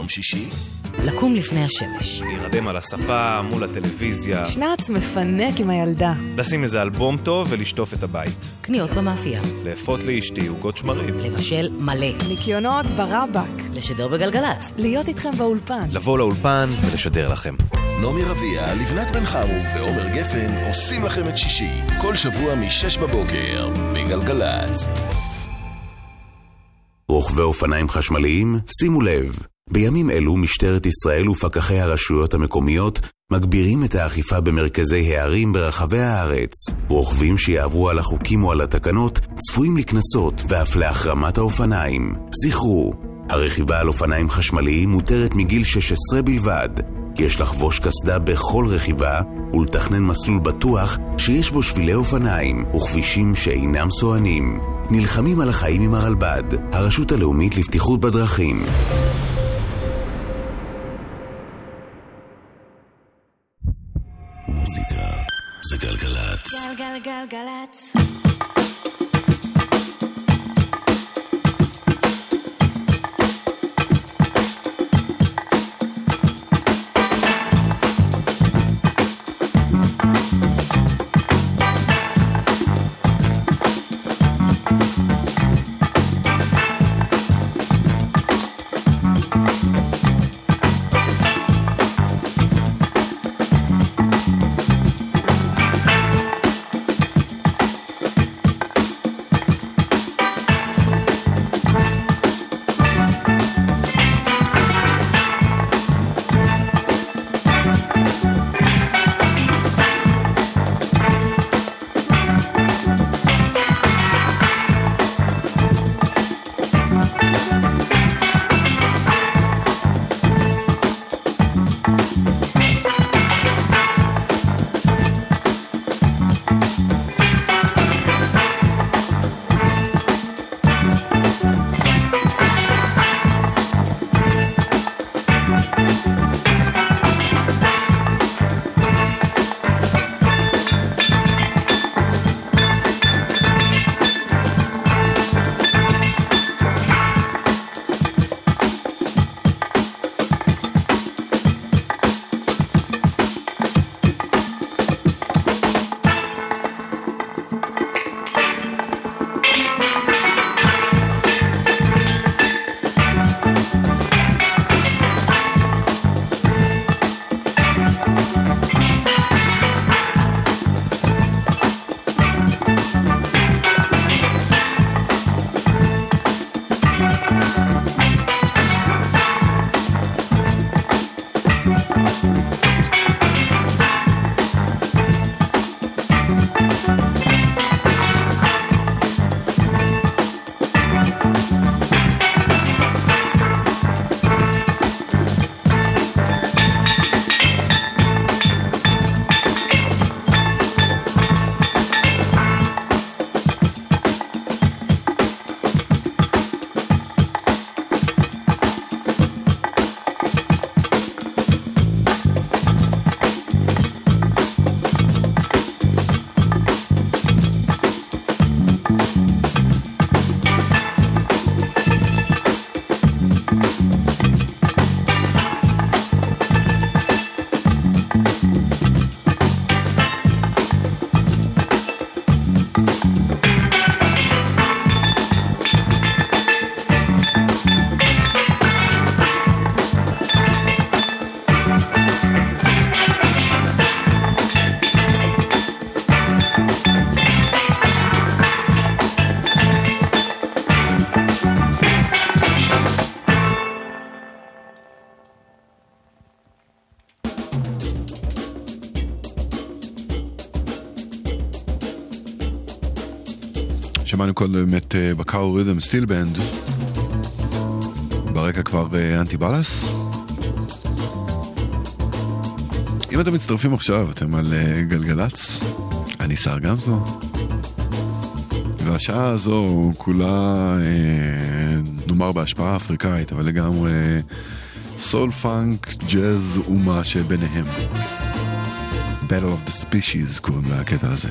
שישי? לקום לפני השמש. להירדם על הספה, מול הטלוויזיה. שנץ מפנק עם הילדה. לשים איזה אלבום טוב ולשטוף את הבית. קניות במאפייה. לאפות לאשתי עוגות שמרים. לבשל מלא. ניקיונות ברבק. לשדר בגלגלצ. להיות איתכם באולפן. לבוא לאולפן ולשדר לכם. נעמי רביע, לבנת בן חרו ועומר גפן עושים לכם את שישי. כל שבוע מ-6 בבוקר, בגלגלצ. רוכבי אופניים חשמליים, שימו לב, בימים אלו משטרת ישראל ופקחי הרשויות המקומיות מגבירים את האכיפה במרכזי הערים ברחבי הארץ. רוכבים שיעברו על החוקים או על התקנות צפויים לקנסות ואף להחרמת האופניים. זכרו, הרכיבה על אופניים חשמליים מותרת מגיל 16 בלבד. יש לחבוש קסדה בכל רכיבה ולתכנן מסלול בטוח שיש בו שבילי אופניים וכבישים שאינם סוענים. נלחמים על החיים עם הרלב"ד, הרשות הלאומית לבטיחות בדרכים. גלגלגלגלצ. קודם את אה, בקאו ריתם סטיל בנד. ברקע כבר אה, אנטי בלאס. אם אתם מצטרפים עכשיו, אתם על אה, גלגלצ, אני שר גמזו. והשעה הזו כולה, נאמר בהשפעה אפריקאית, אבל לגמרי סול פאנק, ג'אז ומה שביניהם. Battle of the Species קוראים לקטע הזה.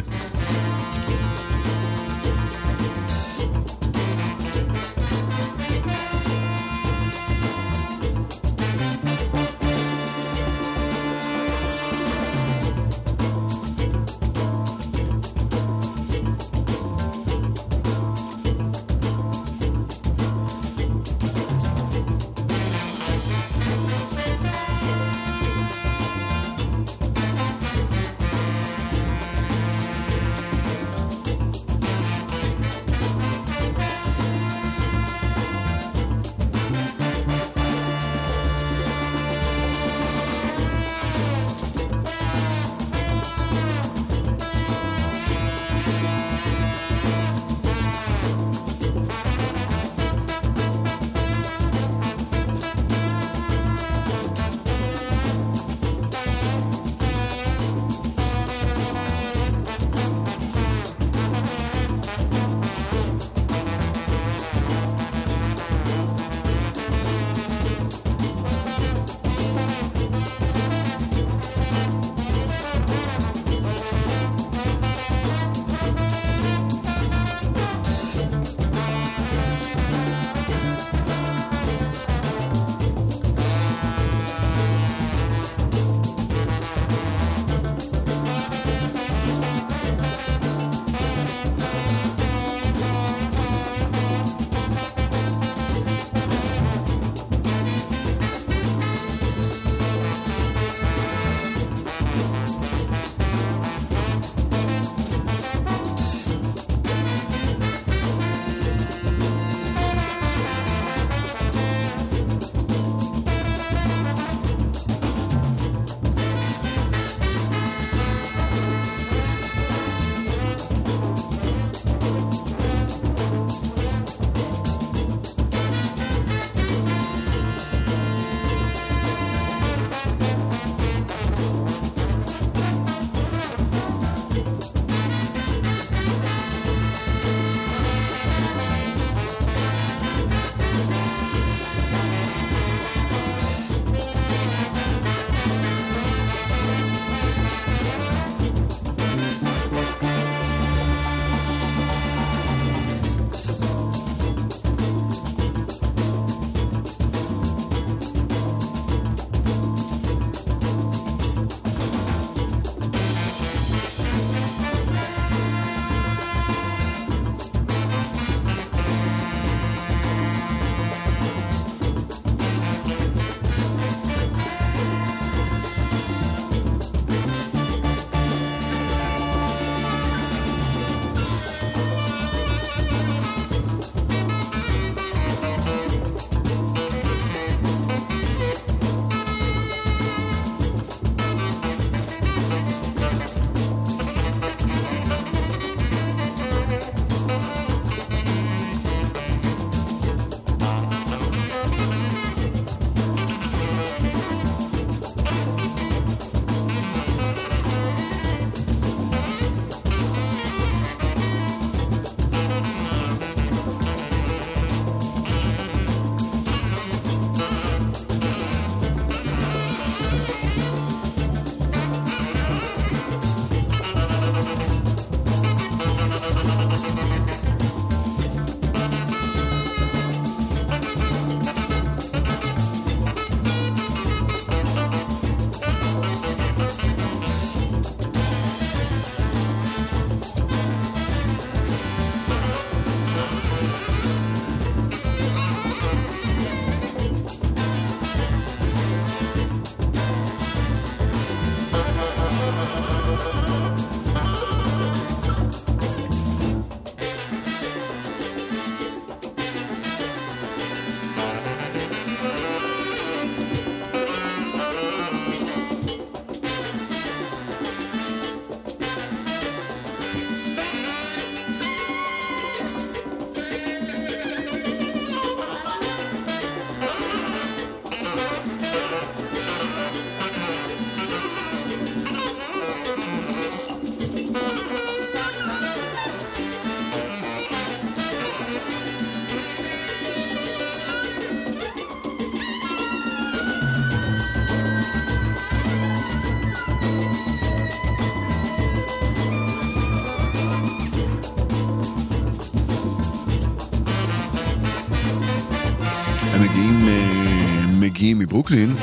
מברוקלין,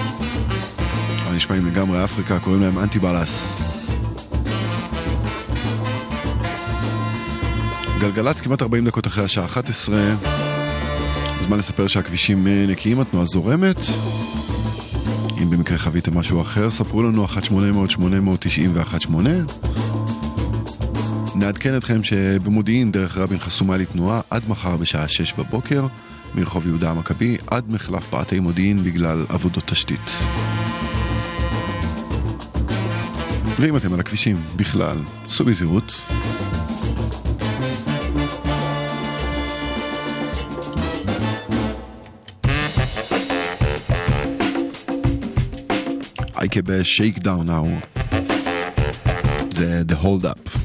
אבל נשמעים לגמרי אפריקה, קוראים להם אנטי בלאס. גלגלצ כמעט 40 דקות אחרי השעה 11, זמן לספר שהכבישים אה, נקיים, התנועה זורמת. אם במקרה חוויתם משהו אחר, ספרו לנו 1-800-890 ו-18. נעדכן אתכם שבמודיעין דרך רבין חסומה לתנועה עד מחר בשעה 6 בבוקר, מרחוב יהודה המכבי עד מחלף פאתי מודיעין בגלל עבודות תשתית. ואם אתם על הכבישים בכלל, סעו בזהירות. אייקה בשייק דאון נאו. זה The Hold Up.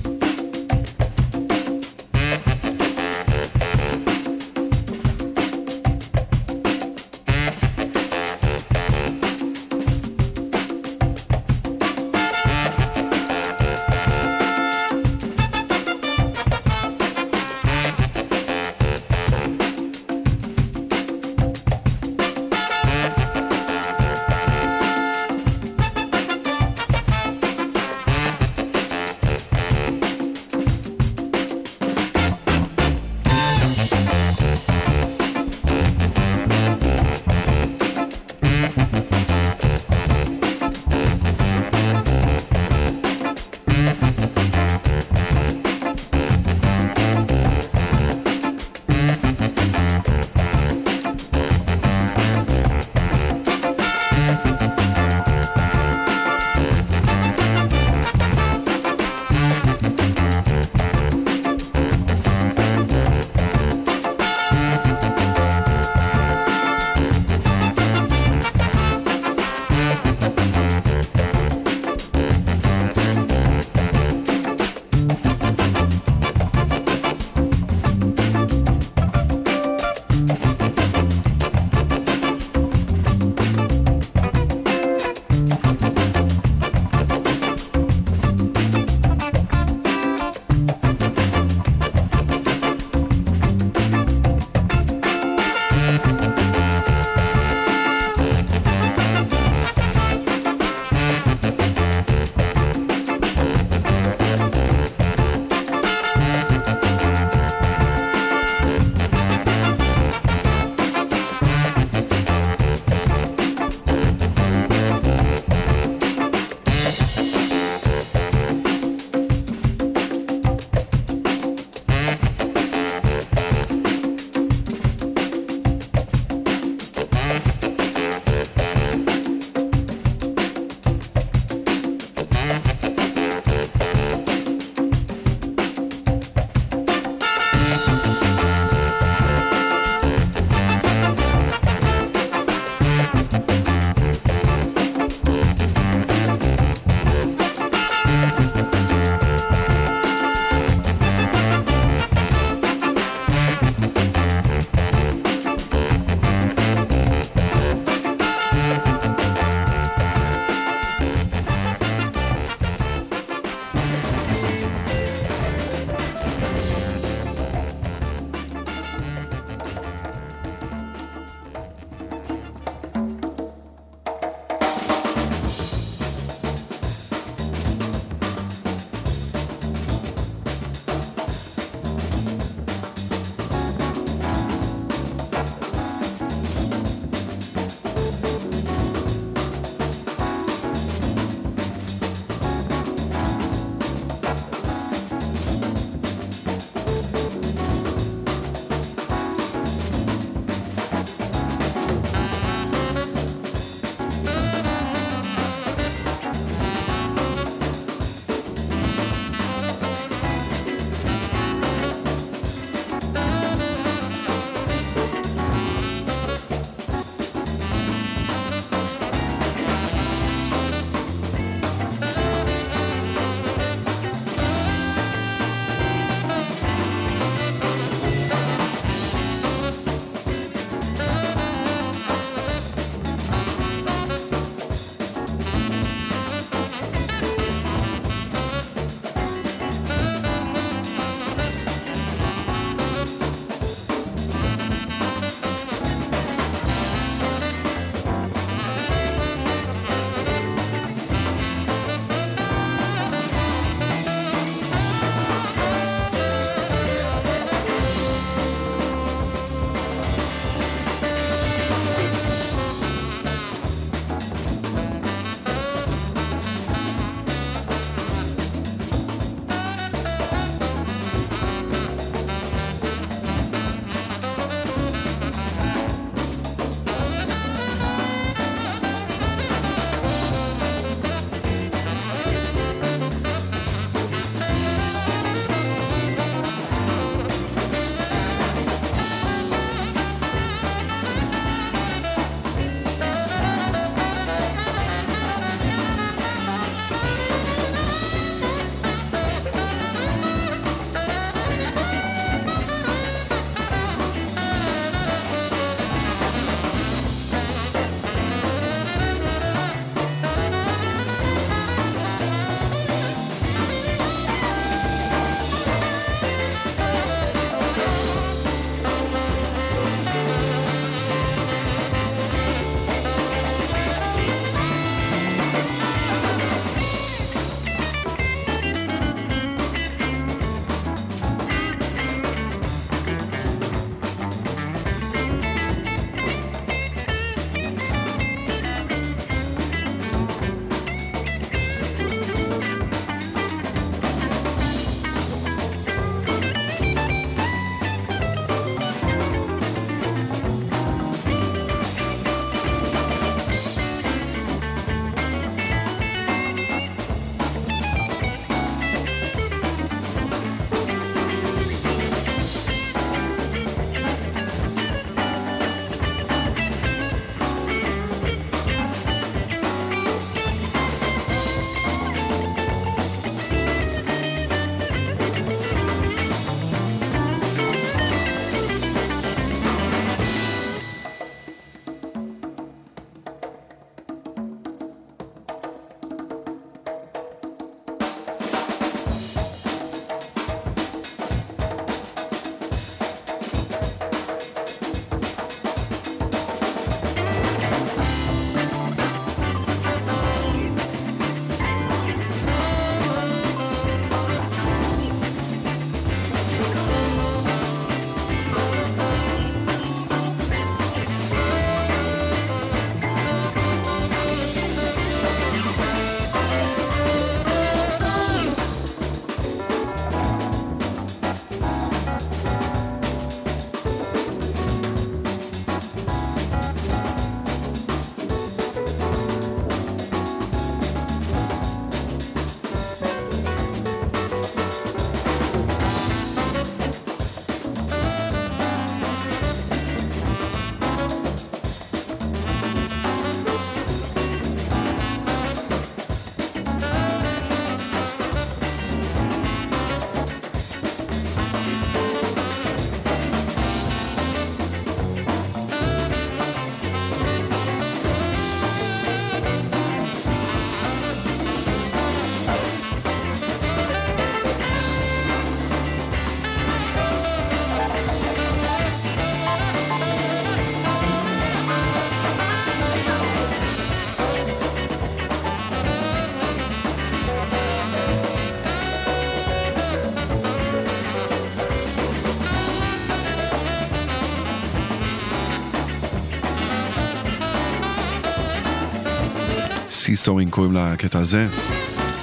סורינג קוראים לקטע הזה.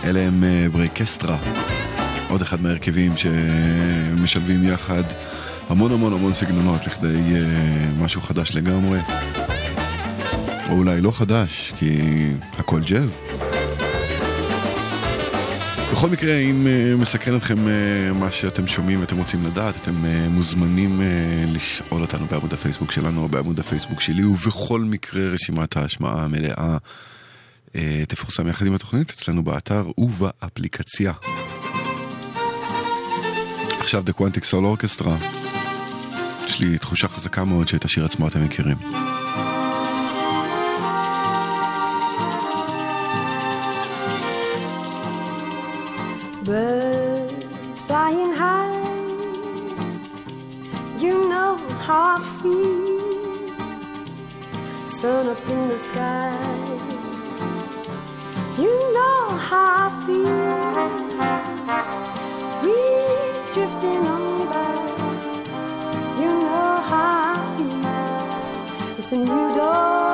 אלה הם אה, ברקסטרה, עוד אחד מהרכבים שמשלבים יחד המון המון המון סגנונות לכדי אה, משהו חדש לגמרי. או אולי לא חדש, כי הכל ג'אז. בכל מקרה, אם uh, מסקרן אתכם מה שאתם שומעים ואתם רוצים לדעת, אתם מוזמנים לשאול אותנו בעמוד הפייסבוק שלנו או בעמוד הפייסבוק שלי, ובכל מקרה רשימת ההשמעה המלאה תפורסם יחד עם התוכנית אצלנו באתר ובאפליקציה. עכשיו The Quantic Soul Orchestra. יש לי תחושה חזקה מאוד שאת השיר עצמו אתם מכירים. Birds flying high, you know how I feel. Sun up in the sky, you know how I feel. Breeze drifting on by, you know how I feel. It's a new dawn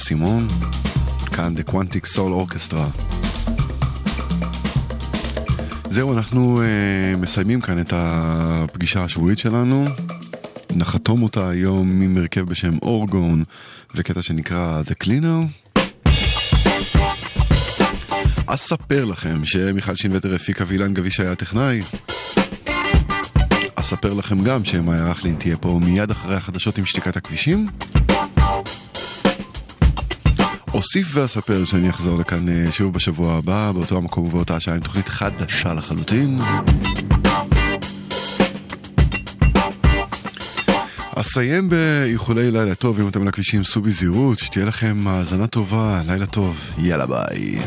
סימון, כאן The Quantic Soul Orchestra. זהו, אנחנו uh, מסיימים כאן את הפגישה השבועית שלנו. נחתום אותה היום עם הרכב בשם אורגון וקטע שנקרא The Cleaner. אספר לכם שמיכל שינווטר הפיקה ואילן גביש היה הטכנאי. אספר לכם גם שמאיה רכלין תהיה פה מיד אחרי החדשות עם שתיקת הכבישים. אוסיף ואספר שאני אחזור לכאן אה, שוב בשבוע הבא, באותו המקום ובאותה שעה עם תוכנית חדשה לחלוטין. אסיים באיחולי לילה טוב, אם אתם על הכבישים סעו בזהירות, שתהיה לכם האזנה טובה, לילה טוב, יאללה ביי.